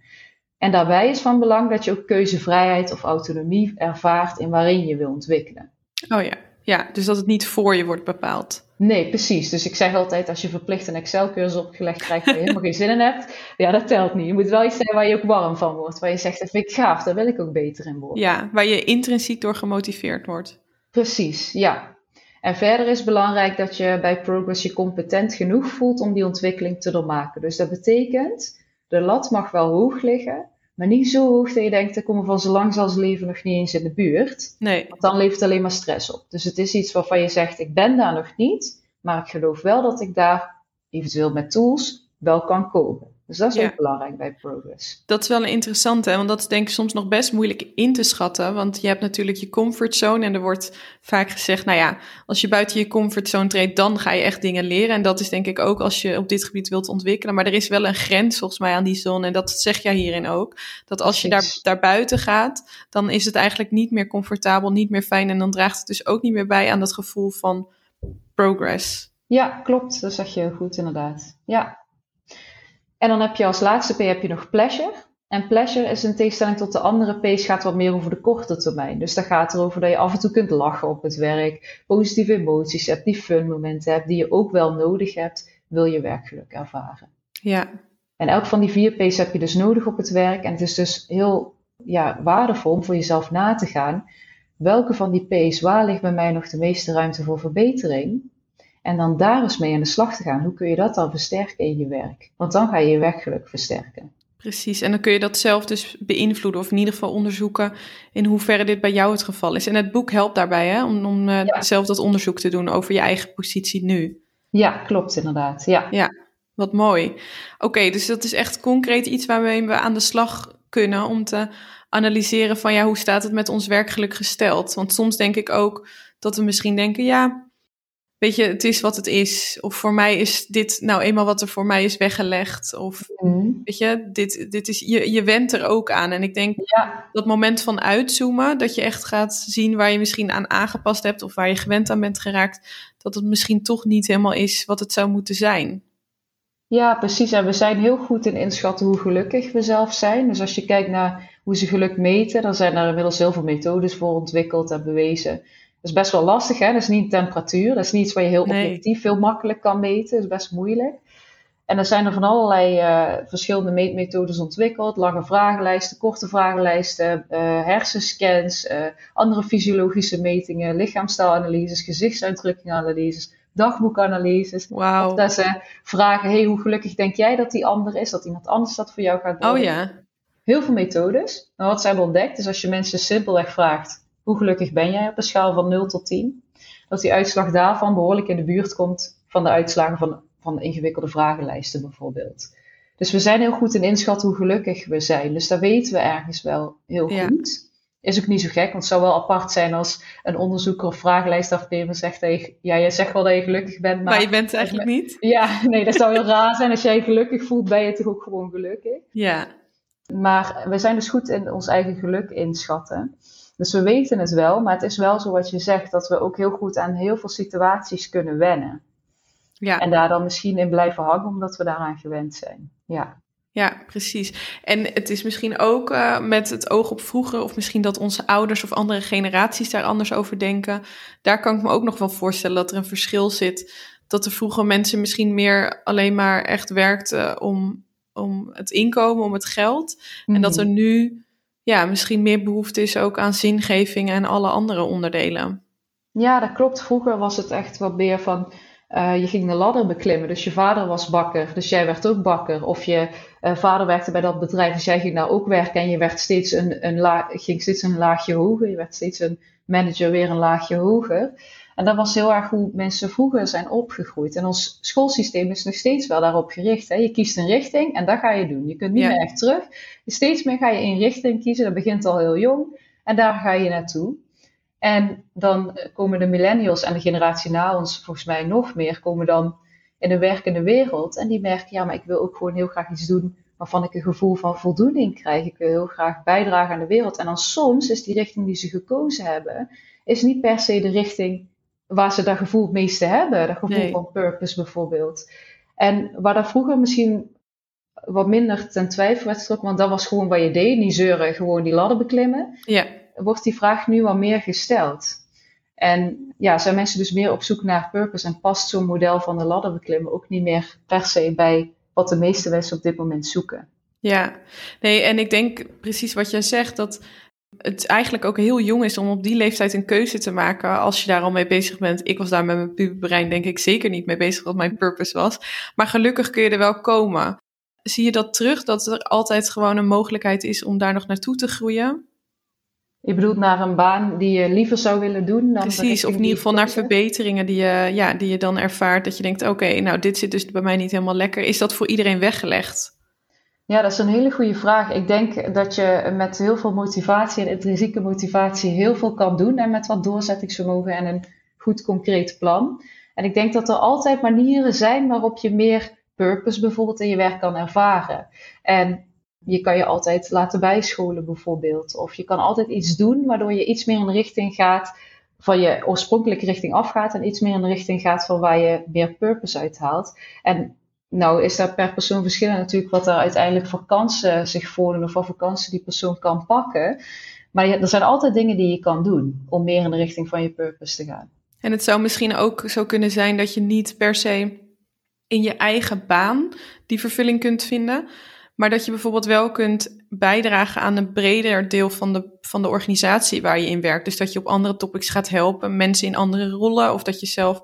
En daarbij is van belang dat je ook keuzevrijheid of autonomie ervaart in waarin je wil ontwikkelen. Oh ja, ja dus dat het niet voor je wordt bepaald. Nee, precies. Dus ik zeg altijd, als je verplicht een Excel-cursus opgelegd krijgt waar je helemaal geen zin in hebt, ja, dat telt niet. Je moet wel iets zijn waar je ook warm van wordt. Waar je zegt, dat vind ik gaaf, daar wil ik ook beter in worden. Ja, waar je intrinsiek door gemotiveerd wordt. Precies, ja. En verder is belangrijk dat je bij Progress je competent genoeg voelt om die ontwikkeling te doormaken. Dus dat betekent, de lat mag wel hoog liggen, maar niet zo hoog dat je denkt, ik kom van zo lang als leven nog niet eens in de buurt. Nee. Want dan levert het alleen maar stress op. Dus het is iets waarvan je zegt, ik ben daar nog niet, maar ik geloof wel dat ik daar eventueel met tools wel kan komen. Dus dat is ook belangrijk bij progress. Dat is wel een interessante, want dat is denk ik soms nog best moeilijk in te schatten. Want je hebt natuurlijk je comfortzone en er wordt vaak gezegd, nou ja, als je buiten je comfortzone treedt, dan ga je echt dingen leren. En dat is denk ik ook als je op dit gebied wilt ontwikkelen. Maar er is wel een grens volgens mij aan die zone en dat zeg jij hierin ook. Dat als je daar, daar buiten gaat, dan is het eigenlijk niet meer comfortabel, niet meer fijn. En dan draagt het dus ook niet meer bij aan dat gevoel van progress. Ja, klopt. Dat zeg je goed inderdaad. Ja, en dan heb je als laatste P heb je nog pleasure. En pleasure is in tegenstelling tot de andere P's gaat wat meer over de korte termijn. Dus dat gaat erover dat je af en toe kunt lachen op het werk, positieve emoties hebt, die fun momenten hebt, die je ook wel nodig hebt, wil je werkgeluk ervaren. Ja. En elk van die vier P's heb je dus nodig op het werk. En het is dus heel ja, waardevol om voor jezelf na te gaan. Welke van die P's, waar ligt bij mij nog de meeste ruimte voor verbetering? En dan daar eens mee aan de slag te gaan. Hoe kun je dat dan versterken in je werk? Want dan ga je je werkgeluk versterken. Precies, en dan kun je dat zelf dus beïnvloeden of in ieder geval onderzoeken in hoeverre dit bij jou het geval is. En het boek helpt daarbij hè, om, om uh, zelf dat onderzoek te doen over je eigen positie nu. Ja, klopt inderdaad. Ja, ja wat mooi. Oké, dus dat is echt concreet iets waarmee we aan de slag kunnen om te analyseren van ja, hoe staat het met ons werkgeluk gesteld? Want soms denk ik ook Dat we misschien denken, ja, weet je, het is wat het is. Of voor mij is dit nou eenmaal wat er voor mij is weggelegd. Of mm. weet je, dit, dit is, je, je went er ook aan. En ik denk ja. dat moment van uitzoomen, dat je echt gaat zien waar je misschien aan aangepast hebt of waar je gewend aan bent geraakt, dat het misschien toch niet helemaal is wat het zou moeten zijn. Ja, precies. En we zijn heel goed in inschatten hoe gelukkig we zelf zijn. Dus als je kijkt naar hoe ze geluk meten, dan zijn er inmiddels heel veel methodes voor ontwikkeld en bewezen is best wel lastig, hè? Dat is niet temperatuur. Dat is niet iets waar je heel objectief veel makkelijk kan meten. Dat is best moeilijk. En er zijn er van allerlei uh, verschillende meetmethodes ontwikkeld. Lange vragenlijsten, korte vragenlijsten, uh, hersenscans, uh, andere fysiologische metingen, lichaamstaalanalyses, gezichtsuitdrukkinganalyses, dagboekanalyses. Wow. Dat ze vragen, hey, hoe gelukkig denk jij dat die ander is? Dat iemand anders dat voor jou gaat doen. Oh ja. Heel veel methodes. Maar wat ze hebben ontdekt, is als je mensen simpelweg vraagt, hoe gelukkig ben jij op een schaal van 0 tot 10? Dat die uitslag daarvan behoorlijk in de buurt komt van de uitslagen van, van ingewikkelde vragenlijsten bijvoorbeeld. Dus we zijn heel goed in inschatten hoe gelukkig we zijn. Dus dat weten we ergens wel heel goed. Is ook niet zo gek, want het zou wel apart zijn als een onderzoeker of vragenlijstafnemer zegt dat je, ja, je zegt wel dat je gelukkig bent, maar, maar je bent het eigenlijk niet. Ja, nee, dat zou heel raar zijn. Als jij je gelukkig voelt, ben je toch ook gewoon gelukkig. Ja. Maar we zijn dus goed in ons eigen geluk inschatten. Dus we weten het wel, maar het is wel zo wat je zegt, dat we ook heel goed aan heel veel situaties kunnen wennen. Ja. En daar dan misschien in blijven hangen, omdat we daaraan gewend zijn. Ja. Ja, precies. En het is misschien ook uh, met het oog op vroeger, of misschien dat onze ouders of andere generaties daar anders over denken. Daar kan ik me ook nog wel voorstellen dat er een verschil zit. Dat er vroeger mensen misschien meer alleen maar echt werkten om, om het inkomen, om het geld. En dat er mhm. nu ja, misschien meer behoefte is ook aan zingeving en alle andere onderdelen. Ja, dat klopt. Vroeger was het echt wat meer van. Uh, je ging de ladder beklimmen. Dus je vader was bakker, dus jij werd ook bakker. Of je uh, vader werkte bij dat bedrijf, dus jij ging daar ook werken. En je werd steeds een, een la ging steeds een laagje hoger. Je werd steeds een manager weer een laagje hoger. En dat was heel erg hoe mensen vroeger zijn opgegroeid. En ons schoolsysteem is nog steeds wel daarop gericht. Hè? Je kiest een richting en dat ga je doen. Je kunt niet meer echt terug. Steeds meer ga je een richting kiezen. Dat begint al heel jong. En daar ga je naartoe. En dan komen de millennials en de generatie na ons, volgens mij nog meer, komen dan in de werkende wereld. En die merken, ja, maar ik wil ook gewoon heel graag iets doen waarvan ik een gevoel van voldoening krijg. Ik wil heel graag bijdragen aan de wereld. En dan soms is die richting die ze gekozen hebben, is niet per se de richting waar ze dat gevoel het meeste hebben. Dat gevoel van purpose bijvoorbeeld. En waar dat vroeger misschien wat minder ten twijfel werd getrokken, want dat was gewoon wat je deed, niet zeuren, gewoon die ladder beklimmen. Ja. Wordt die vraag nu wat meer gesteld. En ja, zijn mensen dus meer op zoek naar purpose en past zo'n model van de ladder beklimmen ook niet meer per se bij wat de meeste mensen op dit moment zoeken. Ja, nee, en ik denk precies wat jij zegt, dat het eigenlijk ook heel jong is om op die leeftijd een keuze te maken als je daar al mee bezig bent. Ik was daar met mijn puberbrein denk ik zeker niet mee bezig wat mijn purpose was. Maar gelukkig kun je er wel komen. Zie je dat terug, dat er altijd gewoon een mogelijkheid is om daar nog naartoe te groeien? Je bedoelt naar een baan die je liever zou willen doen dan Precies, of in ieder geval naar verbeteringen die je, ja, die je dan ervaart. Dat je denkt, oké, nou dit zit dus bij mij niet helemaal lekker. Is dat voor iedereen weggelegd? Ja, dat is een hele goede vraag. Ik denk dat je met heel veel motivatie en intrinsieke motivatie heel veel kan doen. En met wat doorzettingsvermogen en een goed concreet plan. En ik denk dat er altijd manieren zijn waarop je meer purpose bijvoorbeeld in je werk kan ervaren. En je kan je altijd laten bijscholen bijvoorbeeld. Of je kan altijd iets doen waardoor je iets meer in de richting gaat van je oorspronkelijke richting afgaat en iets meer in de richting gaat van waar je meer purpose uit haalt. En nou is dat per persoon verschillend natuurlijk wat er uiteindelijk voor kansen zich voordoen of wat voor kansen die persoon kan pakken. Maar er zijn altijd dingen die je kan doen om meer in de richting van je purpose te gaan. En het zou misschien ook zo kunnen zijn dat je niet per se in je eigen baan die vervulling kunt vinden, maar dat je bijvoorbeeld wel kunt bijdragen aan een breder deel van de, van de organisatie waar je in werkt. Dus dat je op andere topics gaat helpen, mensen in andere rollen, of dat je zelf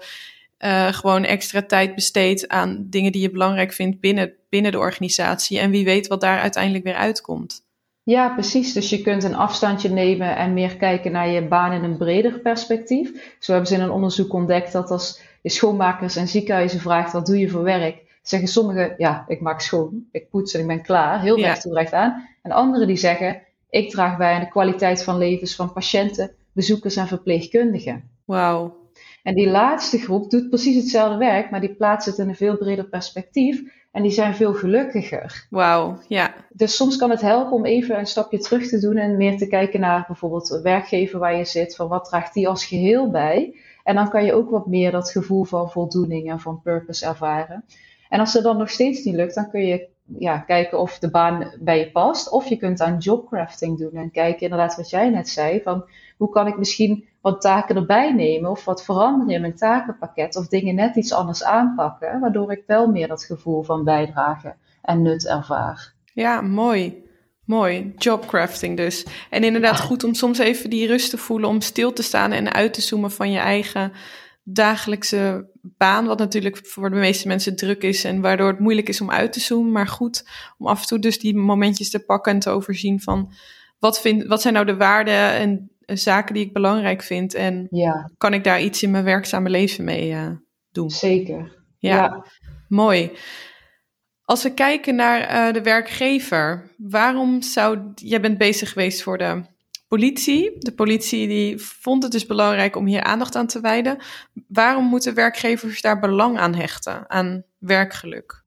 uh, gewoon extra tijd besteedt aan dingen die je belangrijk vindt binnen, binnen de organisatie. En wie weet wat daar uiteindelijk weer uitkomt. Ja, precies. Dus je kunt een afstandje nemen en meer kijken naar je baan in een breder perspectief. Zo hebben ze in een onderzoek ontdekt dat als je schoonmakers en ziekenhuizen vraagt wat doe je voor werk, zeggen sommigen ja, ik maak schoon, ik poets en ik ben klaar, heel recht toe recht aan. En anderen die zeggen ik draag bij aan de kwaliteit van levens van patiënten, bezoekers en verpleegkundigen. Wauw. En die laatste groep doet precies hetzelfde werk, maar die plaatst het in een veel breder perspectief. En die zijn veel gelukkiger. Wauw, ja. Dus soms kan het helpen om even een stapje terug te doen en meer te kijken naar bijvoorbeeld de werkgever waar je zit. Van wat draagt die als geheel bij? En dan kan je ook wat meer dat gevoel van voldoening en van purpose ervaren. En als het dan nog steeds niet lukt, dan kun je ja, kijken of de baan bij je past. Of je kunt aan jobcrafting doen en kijken inderdaad wat jij net zei. Van hoe kan ik misschien wat taken erbij nemen of wat veranderen in mijn takenpakket of dingen net iets anders aanpakken, waardoor ik wel meer dat gevoel van bijdrage en nut ervaar. Ja, mooi. Mooi, jobcrafting dus. En inderdaad goed om soms even die rust te voelen, om stil te staan en uit te zoomen van je eigen dagelijkse baan, wat natuurlijk voor de meeste mensen druk is en waardoor het moeilijk is om uit te zoomen. Maar goed om af en toe dus die momentjes te pakken en te overzien van wat, vind, wat zijn nou de waarden en zaken die ik belangrijk vind en ja. kan ik daar iets in mijn werkzame leven mee uh, doen? Zeker. Ja, ja, mooi. Als we kijken naar uh, de werkgever, waarom zou jij bent bezig geweest voor de politie? De politie die vond het dus belangrijk om hier aandacht aan te wijden. Waarom moeten werkgevers daar belang aan hechten aan werkgeluk?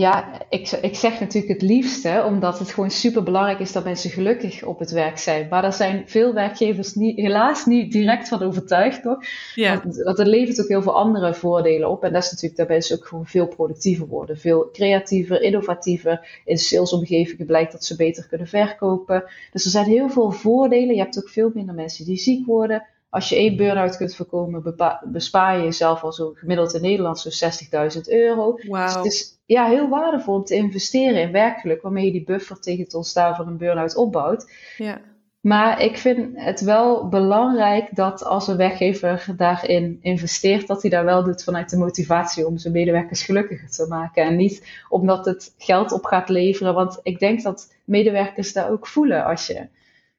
Ja, ik, ik zeg natuurlijk het liefste, omdat het gewoon super belangrijk is dat mensen gelukkig op het werk zijn. Maar daar zijn veel werkgevers niet, helaas niet direct van overtuigd, toch? Ja. Want, want het levert ook heel veel andere voordelen op. En dat is natuurlijk dat mensen ook gewoon veel productiever worden. Veel creatiever, innovatiever. In salesomgevingen blijkt dat ze beter kunnen verkopen. Dus er zijn heel veel voordelen. Je hebt ook veel minder mensen die ziek worden. Als je één burn-out kunt voorkomen, bespaar je jezelf al zo gemiddeld in Nederland zo'n 60.000 euro. Wow. Dus het is ja, heel waardevol om te investeren in werkelijk, waarmee je die buffer tegen het ontstaan van een burn-out opbouwt. Ja. Maar ik vind het wel belangrijk dat als een werkgever daarin investeert, dat hij daar wel doet vanuit de motivatie om zijn medewerkers gelukkiger te maken. En niet omdat het geld op gaat leveren. Want ik denk dat medewerkers daar ook voelen als je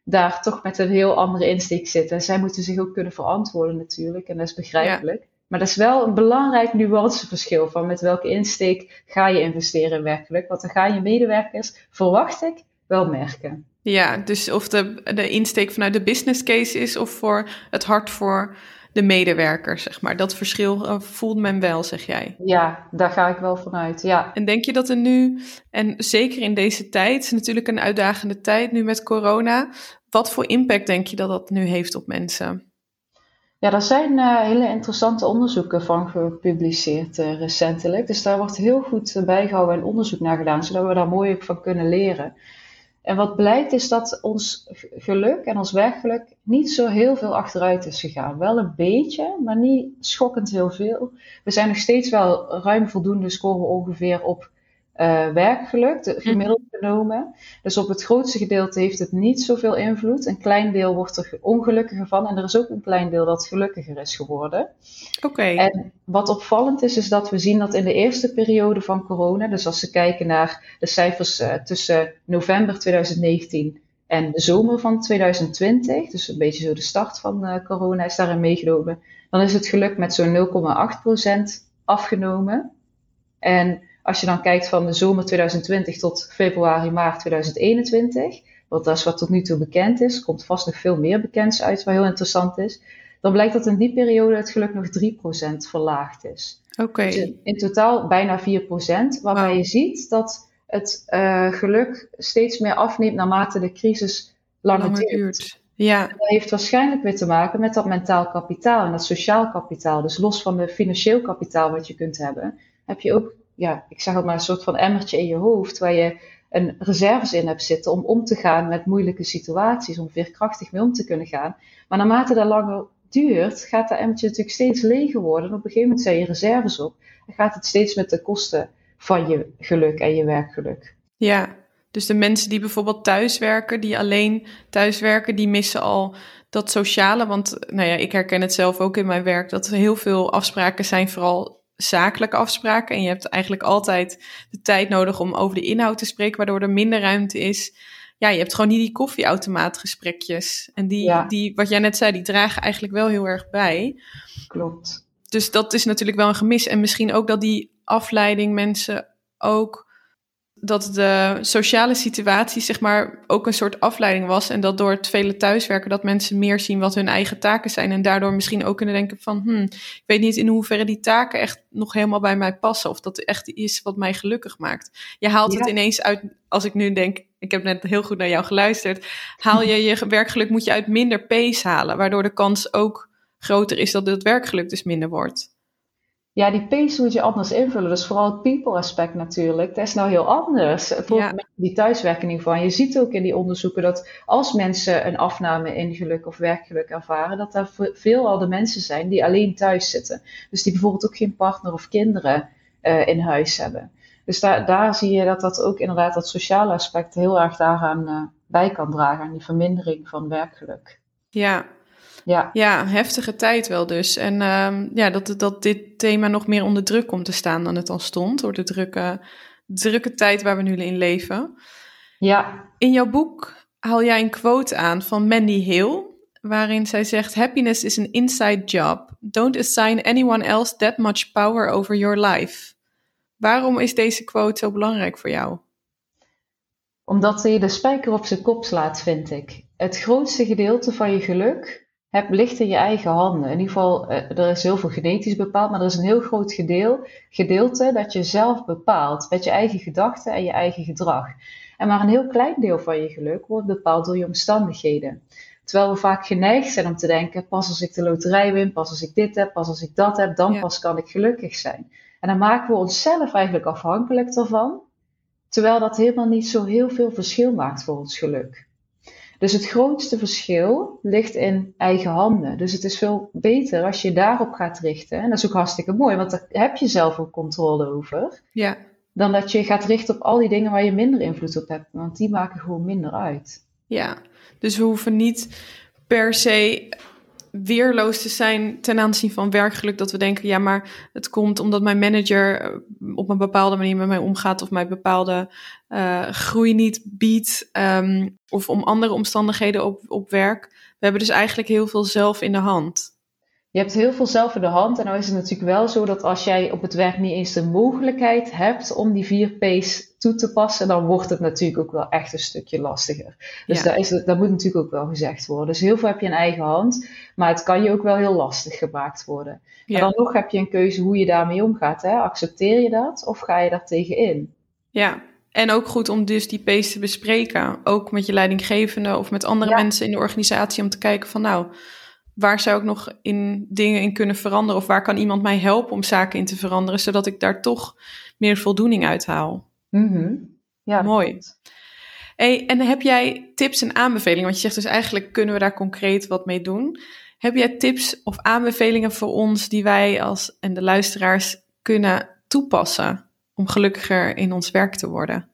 daar toch met een heel andere insteek zit. En zij moeten zich ook kunnen verantwoorden natuurlijk. En dat is begrijpelijk. Maar dat is wel een belangrijk nuanceverschil van met welke insteek ga je investeren werkelijk. Want dan gaan je medewerkers, verwacht ik, wel merken. Ja, dus of de, de insteek vanuit de business case is of voor het hart voor de medewerker, zeg maar. Dat verschil uh, voelt men wel, zeg jij. Ja, daar ga ik wel vanuit, ja. En denk je dat er nu, en zeker in deze tijd, natuurlijk een uitdagende tijd nu met corona, wat voor impact denk je dat dat nu heeft op mensen? Ja, daar zijn uh, hele interessante onderzoeken van gepubliceerd uh, recentelijk. Dus daar wordt heel goed bijgehouden en onderzoek naar gedaan, zodat we daar mooi van kunnen leren. En wat blijkt is dat ons geluk en ons werkgeluk niet zo heel veel achteruit is gegaan. Wel een beetje, maar niet schokkend heel veel. We zijn nog steeds wel ruim voldoende, scoren ongeveer op uh, werkgeluk, de, hm. gemiddeld genomen. Dus op het grootste gedeelte heeft het niet zoveel invloed. Een klein deel wordt er ongelukkiger van en er is ook een klein deel dat gelukkiger is geworden. Oké. En wat opvallend is, is dat we zien dat in de eerste periode van corona, dus als we kijken naar de cijfers uh, tussen november 2019 en de zomer van 2020, dus een beetje zo de start van uh, corona is daarin meegenomen, dan is het geluk met zo'n 0,8% afgenomen. En als je dan kijkt van de zomer 2020 tot februari, maart 2021, want dat is wat tot nu toe bekend is, komt vast nog veel meer bekends uit, wat heel interessant is, dan blijkt dat in die periode het geluk nog 3% verlaagd is. Oké. Dus in totaal bijna 4%, waarbij je ziet dat het uh, geluk steeds meer afneemt naarmate de crisis langer, langer duurt. duurt. Ja. Dat heeft waarschijnlijk weer te maken met dat mentaal kapitaal en dat sociaal kapitaal. Dus los van de financieel kapitaal wat je kunt hebben, heb je ook ja, ik zeg het maar, een soort van emmertje in je hoofd waar je een reserves in hebt zitten om om te gaan met moeilijke situaties, om veerkrachtig mee om te kunnen gaan. Maar naarmate dat langer duurt, gaat dat emmertje natuurlijk steeds leger worden. En op een gegeven moment zijn je reserves op en gaat het steeds met de kosten van je geluk en je werkgeluk. Ja, dus de mensen die bijvoorbeeld thuiswerken, die alleen thuiswerken, die missen al dat sociale. Want nou ja, ik herken het zelf ook in mijn werk, dat er heel veel afspraken zijn, vooral zakelijke afspraken. En je hebt eigenlijk altijd de tijd nodig om over de inhoud te spreken, waardoor er minder ruimte is. Ja, je hebt gewoon niet die koffieautomaatgesprekjes. En die, die, wat jij net zei, die dragen eigenlijk wel heel erg bij. Klopt. Dus dat is natuurlijk wel een gemis. En misschien ook dat die afleiding mensen ook dat de sociale situatie zeg maar ook een soort afleiding was. En dat door het vele thuiswerken dat mensen meer zien wat hun eigen taken zijn. En daardoor misschien ook kunnen denken van, hm, ik weet niet in hoeverre die taken echt nog helemaal bij mij passen. Of dat echt is wat mij gelukkig maakt. Je haalt het ineens uit, als ik nu denk, ik heb net heel goed naar jou geluisterd. Haal je je werkgeluk moet je uit minder pace halen. Waardoor de kans ook groter is dat het werkgeluk dus minder wordt. Ja, die pace moet je anders invullen. Dus vooral het people aspect natuurlijk. Dat is nou heel anders. Voor ja. die thuiswerking van. Je ziet ook in die onderzoeken dat als mensen een afname in geluk of werkgeluk ervaren, dat er veel de mensen zijn die alleen thuis zitten. Dus die bijvoorbeeld ook geen partner of kinderen uh, in huis hebben. Dus daar, daar zie je dat dat ook inderdaad dat sociale aspect heel erg daaraan uh, bij kan dragen. Aan die vermindering van werkgeluk. Ja, ja. ja, heftige tijd wel dus. En um, ja, dat, dat dit thema nog meer onder druk komt te staan dan het al stond. Door de drukke, drukke tijd waar we nu in leven. Ja. In jouw boek haal jij een quote aan van Mandy Hill. Waarin zij zegt: Happiness is an inside job. Don't assign anyone else that much power over your life. Waarom is deze quote zo belangrijk voor jou? Omdat hij de spijker op zijn kop slaat, vind ik. Het grootste gedeelte van je geluk heb, ligt in je eigen handen. In ieder geval, eh, er is heel veel genetisch bepaald, maar er is een heel groot gedeel, gedeelte dat je zelf bepaalt met je eigen gedachten en je eigen gedrag. En maar een heel klein deel van je geluk wordt bepaald door je omstandigheden. Terwijl we vaak geneigd zijn om te denken: pas als ik de loterij win, pas als ik dit heb, pas als ik dat heb, dan pas kan ik gelukkig zijn. En dan maken we onszelf eigenlijk afhankelijk daarvan, terwijl dat helemaal niet zo heel veel verschil maakt voor ons geluk. Dus het grootste verschil ligt in eigen handen. Dus het is veel beter als je daarop gaat richten. En dat is ook hartstikke mooi, want daar heb je zelf ook controle over. Ja. Dan dat je gaat richten op al die dingen waar je minder invloed op hebt. Want die maken gewoon minder uit. Ja, dus we hoeven niet per se weerloos te zijn ten aanzien van werkgeluk. Dat we denken, ja, maar het komt omdat mijn manager eh, op een bepaalde manier met mij omgaat of mij bepaalde uh, groei niet biedt. Um, of om andere omstandigheden op, op werk. We hebben dus eigenlijk heel veel zelf in de hand. Je hebt heel veel zelf in de hand. En nou is het natuurlijk wel zo dat als jij op het werk niet eens de mogelijkheid hebt om die vier P's toe te passen, dan wordt het natuurlijk ook wel echt een stukje lastiger. Dus ja. dat, is, dat moet natuurlijk ook wel gezegd worden. Dus heel veel heb je in eigen hand, maar het kan je ook wel heel lastig gemaakt worden. Ja. En dan nog heb je een keuze hoe je daarmee omgaat. Hè? Accepteer je dat of ga je daar tegenin? Ja, en ook goed om dus die P's te bespreken. Ook met je leidinggevende of met andere mensen in de organisatie om te kijken van nou waar zou ik nog in dingen in kunnen veranderen? Of waar kan iemand mij helpen om zaken in te veranderen, zodat ik daar toch meer voldoening uit haal? Mm Ja, mooi. Hey, en heb jij tips en aanbevelingen? Want je zegt dus eigenlijk kunnen we daar concreet wat mee doen. Heb jij tips of aanbevelingen voor ons die wij als en de luisteraars kunnen toepassen om gelukkiger in ons werk te worden?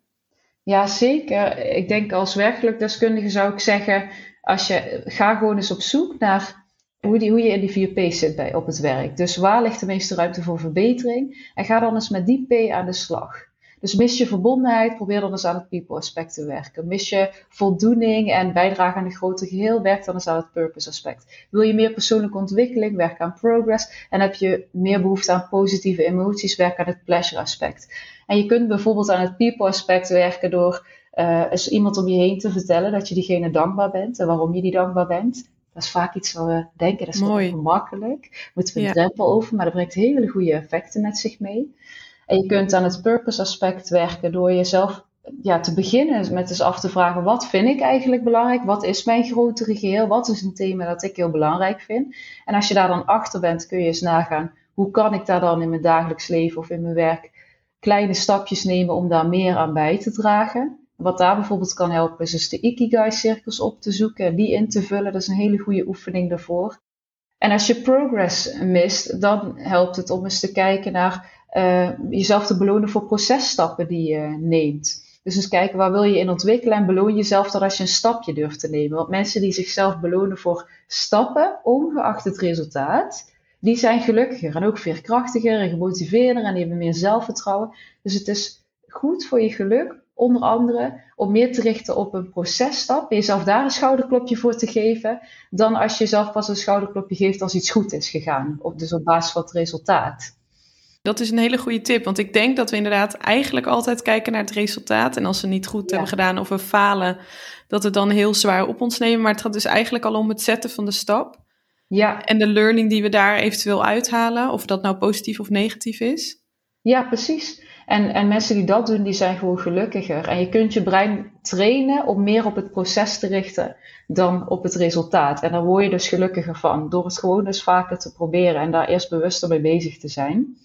Ja, zeker. Ik denk als werkgelukdeskundige zou ik zeggen, als je ga gewoon eens op zoek naar hoe, die, hoe je in die 4 P's zit bij, op het werk. Dus waar ligt de meeste ruimte voor verbetering? En ga dan eens met die P aan de slag. Dus mis je verbondenheid, probeer dan eens aan het people aspect te werken. Mis je voldoening en bijdrage aan het grote geheel, werk dan eens aan het purpose aspect. Wil je meer persoonlijke ontwikkeling, werk aan progress. En heb je meer behoefte aan positieve emoties, werk aan het pleasure aspect. En je kunt bijvoorbeeld aan het people aspect werken door uh, eens iemand om je heen te vertellen dat je diegene dankbaar bent en waarom je die dankbaar bent. Dat is vaak iets wat we denken, dat is Mooi. gemakkelijk. Moeten we een ja. drempel over, maar dat brengt hele goede effecten met zich mee. En je kunt aan het purpose aspect werken door jezelf ja, te beginnen met eens af te vragen: wat vind ik eigenlijk belangrijk? Wat is mijn grotere geheel? Wat is een thema dat ik heel belangrijk vind? En als je daar dan achter bent, kun je eens nagaan: hoe kan ik daar dan in mijn dagelijks leven of in mijn werk kleine stapjes nemen om daar meer aan bij te dragen? Wat daar bijvoorbeeld kan helpen is dus de Ikigai-cirkels op te zoeken en die in te vullen. Dat is een hele goede oefening daarvoor. En als je progress mist, dan helpt het om eens te kijken naar uh, jezelf te belonen voor processtappen die je neemt. Dus eens kijken waar wil je in ontwikkelen en beloon jezelf dan als je een stapje durft te nemen. Want mensen die zichzelf belonen voor stappen, ongeacht het resultaat, die zijn gelukkiger en ook veerkrachtiger en gemotiveerder en die hebben meer zelfvertrouwen. Dus het is goed voor je geluk onder andere om meer te richten op een processtap en jezelf daar een schouderklopje voor te geven, dan als je jezelf pas een schouderklopje geeft als iets goed is gegaan, of dus op basis van het resultaat. Dat is een hele goede tip, want ik denk dat we inderdaad eigenlijk altijd kijken naar het resultaat. En als we niet goed hebben gedaan of we falen, dat we dan heel zwaar op ons nemen. Maar het gaat dus eigenlijk al om het zetten van de stap. Ja. En de learning die we daar eventueel uithalen, of dat nou positief of negatief is. Ja, precies. En, en mensen die dat doen, die zijn gewoon gelukkiger. En je kunt je brein trainen om meer op het proces te richten dan op het resultaat. En daar word je dus gelukkiger van, door het gewoon dus vaker te proberen en daar eerst bewuster mee bezig te zijn.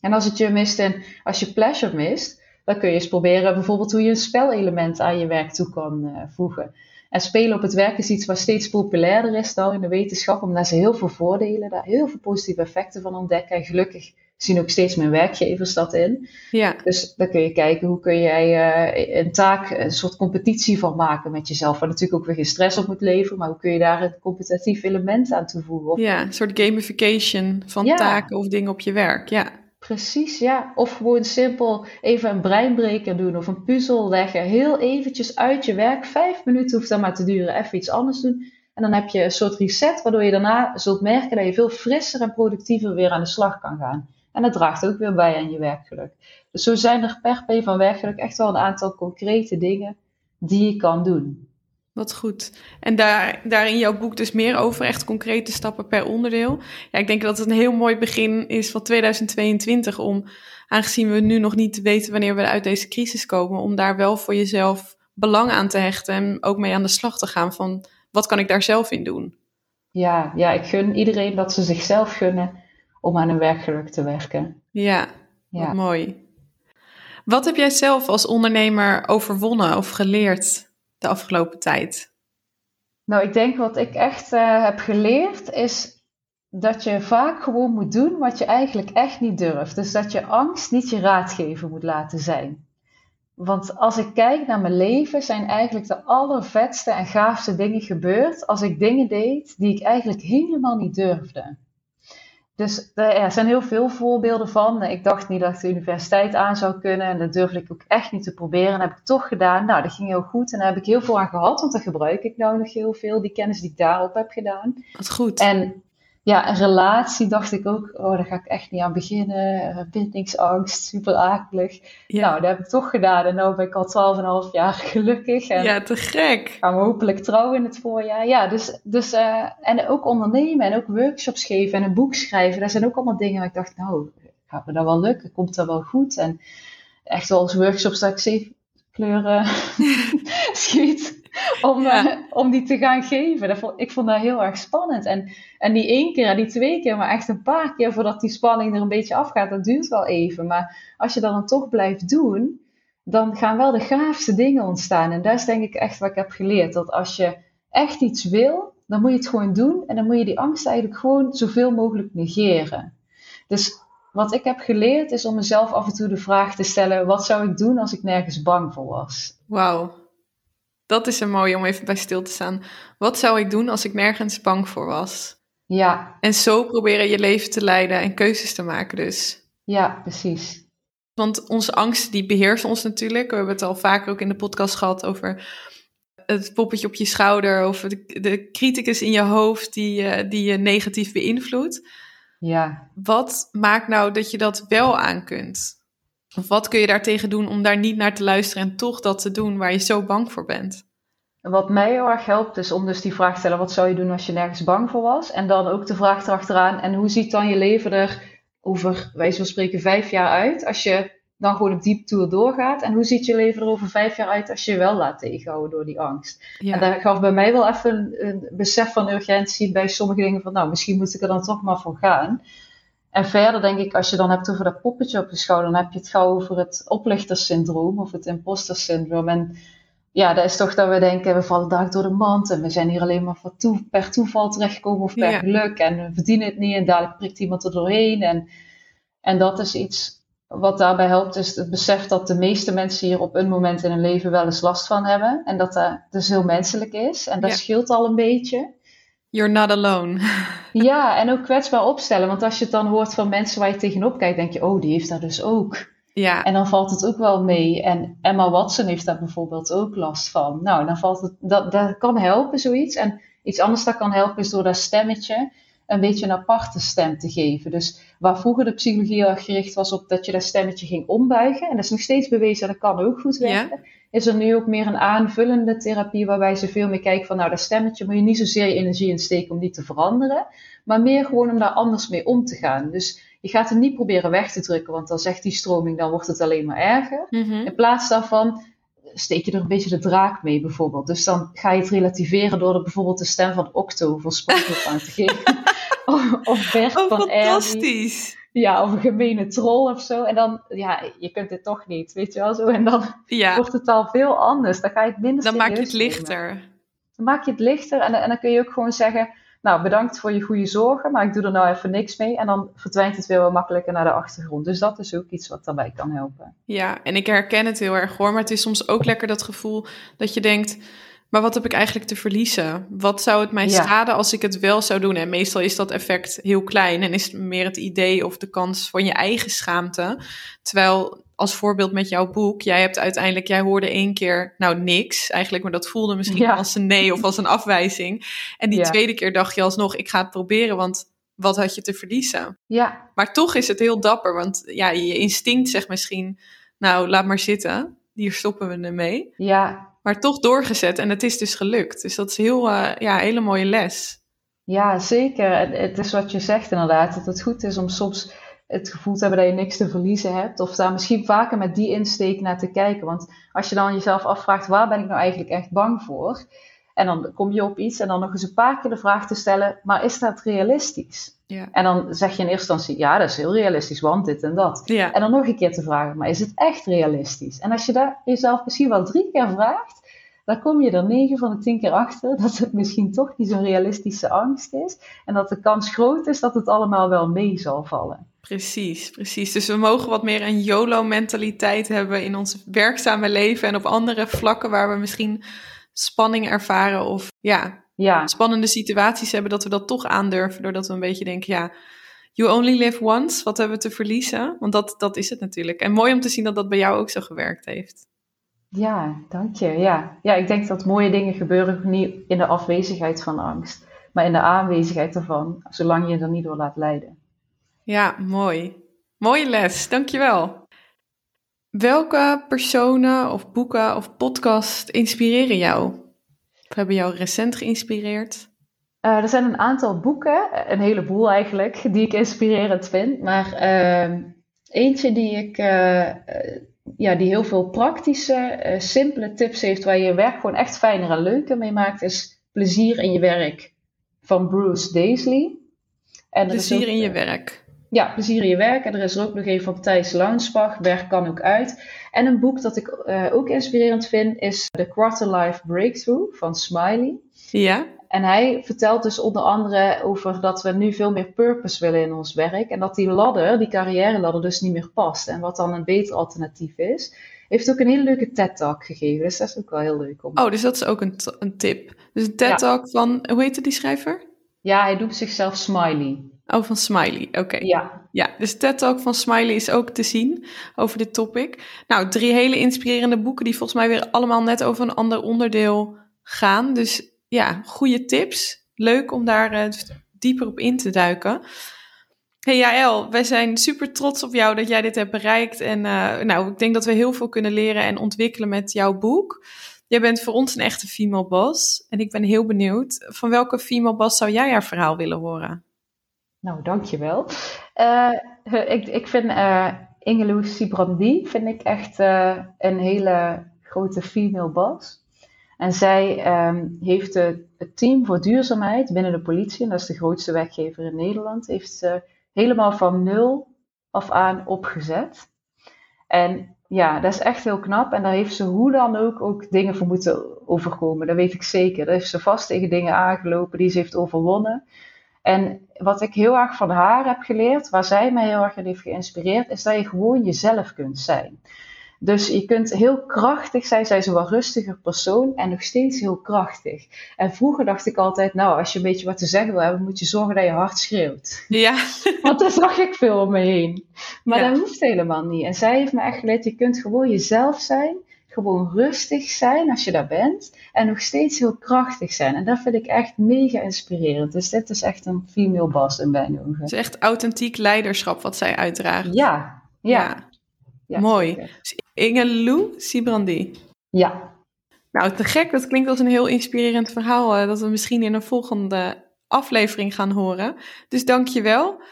En als het je mist en als je pleasure mist, dan kun je eens proberen bijvoorbeeld hoe je een spelelement aan je werk toe kan uh, voegen. En spelen op het werk is iets wat steeds populairder is dan in de wetenschap, omdat ze heel veel voordelen, daar heel veel positieve effecten van ontdekken. En gelukkig zien ook steeds meer werkgevers dat in. Ja. Dus dan kun je kijken hoe kun jij uh, een taak, een soort competitie van maken met jezelf. Waar natuurlijk ook weer geen stress op moet leveren, maar hoe kun je daar een competitief element aan toevoegen? Of... Ja, een soort gamification van Ja. taken of dingen op je werk. Ja. Precies, ja. Of gewoon simpel even een breinbreker doen of een puzzel leggen. Heel eventjes uit je werk. Vijf minuten hoeft dat maar te duren. Even iets anders doen. En dan heb je een soort reset, waardoor je daarna zult merken dat je veel frisser en productiever weer aan de slag kan gaan. En dat draagt ook weer bij aan je werkgeluk. Dus zo zijn er per P van werkgeluk echt wel een aantal concrete dingen die je kan doen. Wat goed. En daar, daar in jouw boek dus meer over echt concrete stappen per onderdeel. Ja, ik denk dat het een heel mooi begin is van 2022 om, aangezien we nu nog niet weten wanneer we uit deze crisis komen, om daar wel voor jezelf belang aan te hechten en ook mee aan de slag te gaan van wat kan ik daar zelf in doen. Ja, ja, ik gun iedereen dat ze zichzelf gunnen om aan hun werkgeluk te werken. Ja, Ja. wat mooi. Wat heb jij zelf als ondernemer overwonnen of geleerd de afgelopen tijd? Nou, ik denk wat ik echt eh, heb geleerd is dat je vaak gewoon moet doen wat je eigenlijk echt niet durft. Dus dat je angst niet je raadgever moet laten zijn. Want als ik kijk naar mijn leven, zijn eigenlijk de allervetste en gaafste dingen gebeurd als ik dingen deed die ik eigenlijk helemaal niet durfde. Dus er ja, zijn heel veel voorbeelden van. Ik dacht niet dat ik de universiteit aan zou kunnen en dat durfde ik ook echt niet te proberen. En dat heb ik toch gedaan. Nou, dat ging heel goed en daar heb ik heel veel aan gehad, want daar gebruik ik nou nog heel veel, die kennis die ik daarop heb gedaan. Wat goed. En ja, een relatie dacht ik ook, oh, daar ga ik echt niet aan beginnen. Bindingsangst, super akelig. ja. Nou, dat heb ik toch gedaan en nu ben ik al 12,5 jaar gelukkig. En ja, te gek. gaan we hopelijk trouwen in het voorjaar. Ja, dus, dus eh, en ook ondernemen en ook workshops geven en een boek schrijven. Dat zijn ook allemaal dingen waar ik dacht, nou, gaat me dat wel lukken? Komt dat wel goed? En echt wel eens workshops dat ik zeven kleuren schiet om, Ja. eh, om die te gaan geven. Dat vond, ik vond dat heel erg spannend. En, en die één keer en die twee keer, maar echt een paar keer voordat die spanning er een beetje afgaat, dat duurt wel even. Maar als je dat dan toch blijft doen, dan gaan wel de gaafste dingen ontstaan. En dat is denk ik echt wat ik heb geleerd. Dat als je echt iets wil, dan moet je het gewoon doen. En dan moet je die angst eigenlijk gewoon zoveel mogelijk negeren. Dus wat ik heb geleerd is om mezelf af en toe de vraag te stellen: wat zou ik doen als ik nergens bang voor was? Wauw. Dat is een mooie om even bij stil te staan. Wat zou ik doen als ik nergens bang voor was? Ja, En zo proberen je leven te leiden en keuzes te maken dus. ja, precies. Want onze angsten die beheersen ons natuurlijk. We hebben het al vaker ook in de podcast gehad over het poppetje op je schouder of de, de criticus in je hoofd die, je- die je negatief beïnvloedt. Ja, Wat maakt nou dat je dat wel aan kunt? Of wat kun je daartegen doen om daar niet naar te luisteren en toch dat te doen waar je zo bang voor bent? En Wat mij heel erg helpt is om dus die vraag te stellen: wat zou je doen als je nergens bang voor was? En dan ook de vraag erachteraan: en hoe ziet dan je leven er over, wij van spreken, vijf jaar uit? Als je dan gewoon op diep tour doorgaat. En hoe ziet je leven er over vijf jaar uit als je je wel laat tegenhouden door die angst? Ja. En dat gaf bij mij wel even een, een besef van urgentie bij sommige dingen van, nou, misschien moet ik er dan toch maar voor gaan. En verder denk ik, als je dan hebt over dat poppetje op je schouder, dan heb je het gauw over het oplichterssyndroom of het impostersyndroom. En ja, dat is toch dat we denken, we vallen daar door de mand en we zijn hier alleen maar voor toe, per toeval terechtgekomen of per Ja. geluk en we verdienen het niet en dadelijk prikt iemand er doorheen. En, en dat is iets wat daarbij helpt, is het besef dat de meeste mensen hier op een moment in hun leven wel eens last van hebben. En dat dat dus heel menselijk is. En dat Ja. scheelt al een beetje. You're not alone. Ja, en ook kwetsbaar opstellen. Want als je het dan hoort van mensen waar je tegenop kijkt, denk je, oh, die heeft dat dus ook. Ja, En dan valt het ook wel mee. En Emma Watson heeft daar bijvoorbeeld ook last van. Nou, dan valt het, dat, dat kan helpen, zoiets. En iets anders dat kan helpen is door dat stemmetje een beetje een aparte stem te geven. Dus waar vroeger de psychologie al gericht was op dat je dat stemmetje ging ombuigen, en dat is nog steeds bewezen, dat kan ook goed werken, is er nu ook meer een aanvullende therapie waarbij ze veel meer kijken van, nou, dat stemmetje moet je niet zozeer je energie in steken om die te veranderen, maar meer gewoon om daar anders mee om te gaan. Dus je gaat hem niet proberen weg te drukken, want dan zegt die stroming, dan wordt het alleen maar erger. Mhm. In plaats daarvan steek je er een beetje de draak mee bijvoorbeeld. Dus dan ga je het relativeren door er bijvoorbeeld de stem van Octo voor SpongeBob aan te geven. of, of Bert Oh, van Ernie. Ja, of een gemene troll of zo. En dan, ja, je kunt dit toch niet, weet je wel zo. En dan Ja, wordt het al veel anders. Dan ga je het minder dan maak je het nemen. lichter. Dan maak je het lichter en, en dan kun je ook gewoon zeggen... Nou, bedankt voor je goede zorgen, maar ik doe er nou even niks mee. En dan verdwijnt het weer wat makkelijker naar de achtergrond. Dus dat is ook iets wat daarbij kan helpen. Ja, en ik herken het heel erg hoor. Maar het is soms ook lekker dat gevoel dat je denkt... Maar wat heb ik eigenlijk te verliezen? Wat zou het mij Ja. schaden als ik het wel zou doen? En meestal is dat effect heel klein en is het meer het idee of de kans van je eigen schaamte. Terwijl als voorbeeld met jouw boek, jij hebt uiteindelijk, jij hoorde één keer, nou niks eigenlijk, maar dat voelde misschien Ja. als een nee of als een afwijzing. En die Ja. tweede keer dacht je alsnog, ik ga het proberen, want wat had je te verliezen? Ja, Maar toch is het heel dapper, want ja, je instinct zegt misschien, nou laat maar zitten, hier stoppen we ermee. ja, Maar toch doorgezet en het is dus gelukt. Dus dat is heel, eh, ja, hele mooie les. Ja, zeker. Het is wat je zegt inderdaad, dat het goed is om soms het gevoel te hebben dat je niks te verliezen hebt. Of daar misschien vaker met die insteek naar te kijken. Want als je dan jezelf afvraagt, waar ben ik nou eigenlijk echt bang voor? En dan kom je op iets en dan nog eens een paar keer de vraag te stellen, maar is dat realistisch? Ja. En dan zeg je in eerste instantie, ja, dat is heel realistisch, want dit en dat. Ja, En dan nog een keer te vragen, maar is het echt realistisch? En als je dat jezelf misschien wel drie keer vraagt, dan kom je er negen van de tien keer achter dat het misschien toch niet zo'n realistische angst is. En dat de kans groot is dat het allemaal wel mee zal vallen. precies, precies. Dus we mogen wat meer een YOLO-mentaliteit hebben in ons werkzame leven en op andere vlakken waar we misschien spanning ervaren of ja, Ja, spannende situaties hebben, dat we dat toch aandurven, doordat we een beetje denken, ja, you only live once, wat hebben we te verliezen? Want dat, dat is het natuurlijk. En mooi om te zien dat dat bij jou ook zo gewerkt heeft. ja, dank je. Ja. ja, ik denk dat mooie dingen gebeuren niet in de afwezigheid van angst, maar in de aanwezigheid ervan, zolang je er niet door laat leiden. Ja, mooi. Mooie les, dankjewel. Welke personen of boeken of podcast inspireren jou? Of hebben jou recent geïnspireerd? Eh, er zijn een aantal boeken, een heleboel eigenlijk, die ik inspirerend vind. Maar ehm, eentje die ik, eh, eh, ja, die heel veel praktische, simpele tips heeft waar je je werk gewoon echt fijner en leuker mee maakt, is Plezier in je werk van Bruce Daisley. En er Plezier ook, in je werk. Ja, plezier in je werk. En er is er ook nog een van Thijs Launsbach, Werk kan ook uit. En een boek dat ik eh, ook inspirerend vind is The Quarter Life Breakthrough van Smiley. Ja? En hij vertelt dus onder andere over dat we nu veel meer purpose willen in ons werk. En dat die ladder, die carrière ladder, dus niet meer past. En wat dan een beter alternatief is. Heeft ook een hele leuke TED-talk gegeven. Dus dat is ook wel heel leuk om. Oh, dus dat is ook een, een tip. Dus een Ja. TED-talk van, hoe heette die schrijver? Ja, hij noemt zichzelf Smiley. Oh, van Smiley, oké. Ja, Ja, dus TED-talk van Smiley is ook te zien over dit topic. Nou, drie hele inspirerende boeken die volgens mij weer allemaal net over een ander onderdeel gaan. Dus ja, goede tips. Leuk om daar eh, dieper op in te duiken. Hey Jaël, wij zijn super trots op jou dat jij dit hebt bereikt. En eh, nou, ik denk dat we heel veel kunnen leren en ontwikkelen met jouw boek. Jij bent voor ons een echte female boss. En ik ben heel benieuwd, van welke female boss zou jij haar verhaal willen horen? Nou dankjewel. Eh ik, ik vind eh Ingeloes Sibrandi vind ik echt eh, een hele grote female boss. En zij ehm, heeft het team voor duurzaamheid binnen de politie, en dat is de grootste werkgever in Nederland, heeft ze helemaal van nul af aan opgezet. En ja, dat is echt heel knap. En daar heeft ze hoe dan ook ook dingen voor moeten overkomen. Dat weet ik zeker. Daar heeft ze vast tegen dingen aangelopen die ze heeft overwonnen. En wat ik heel erg van haar heb geleerd, waar zij mij heel erg in heeft geïnspireerd, is dat je gewoon jezelf kunt zijn. Dus je kunt heel krachtig zijn. Zij is een wat rustiger persoon en nog steeds heel krachtig. En vroeger dacht ik altijd, nou, als je een beetje wat te zeggen wil hebben, moet je zorgen dat je hard schreeuwt. Ja, Want dat zag ik veel om me heen. Maar Ja. dat hoeft helemaal niet. En zij heeft me echt geleerd, je kunt gewoon jezelf zijn. Gewoon rustig zijn als je daar bent en nog steeds heel krachtig zijn. En dat vind ik echt mega inspirerend. Dus dit is echt een female boss in mijn ogen. Het is echt authentiek leiderschap wat zij uitdraagt. Ja, ja. ja. Mooi. Dus Inge Lou Sibrandi. Ja. Nou, te gek. Dat klinkt als een heel inspirerend verhaal eh, dat we misschien in een volgende aflevering gaan horen. Dus dank je wel.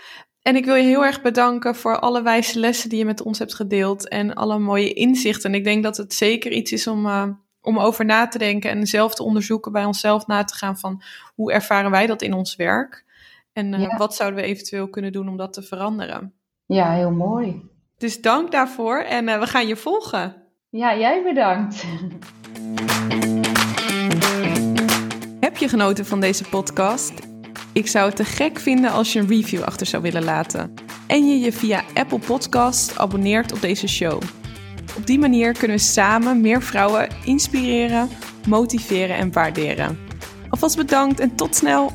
En ik wil je heel erg bedanken voor alle wijze lessen die je met ons hebt gedeeld en alle mooie inzichten. En ik denk dat het zeker iets is om, uh, om over na te denken en zelf te onderzoeken, bij onszelf na te gaan van hoe ervaren wij dat in ons werk. En uh, wat zouden we eventueel kunnen doen om dat te veranderen. Ja, heel mooi. Dus dank daarvoor en uh, we gaan je volgen. Ja, jij bedankt. Heb je genoten van deze podcast? Ik zou het te gek vinden als je een review achter zou willen laten. En je je via Apple Podcast abonneert op deze show. Op die manier kunnen we samen meer vrouwen inspireren, motiveren en waarderen. Alvast bedankt en tot snel!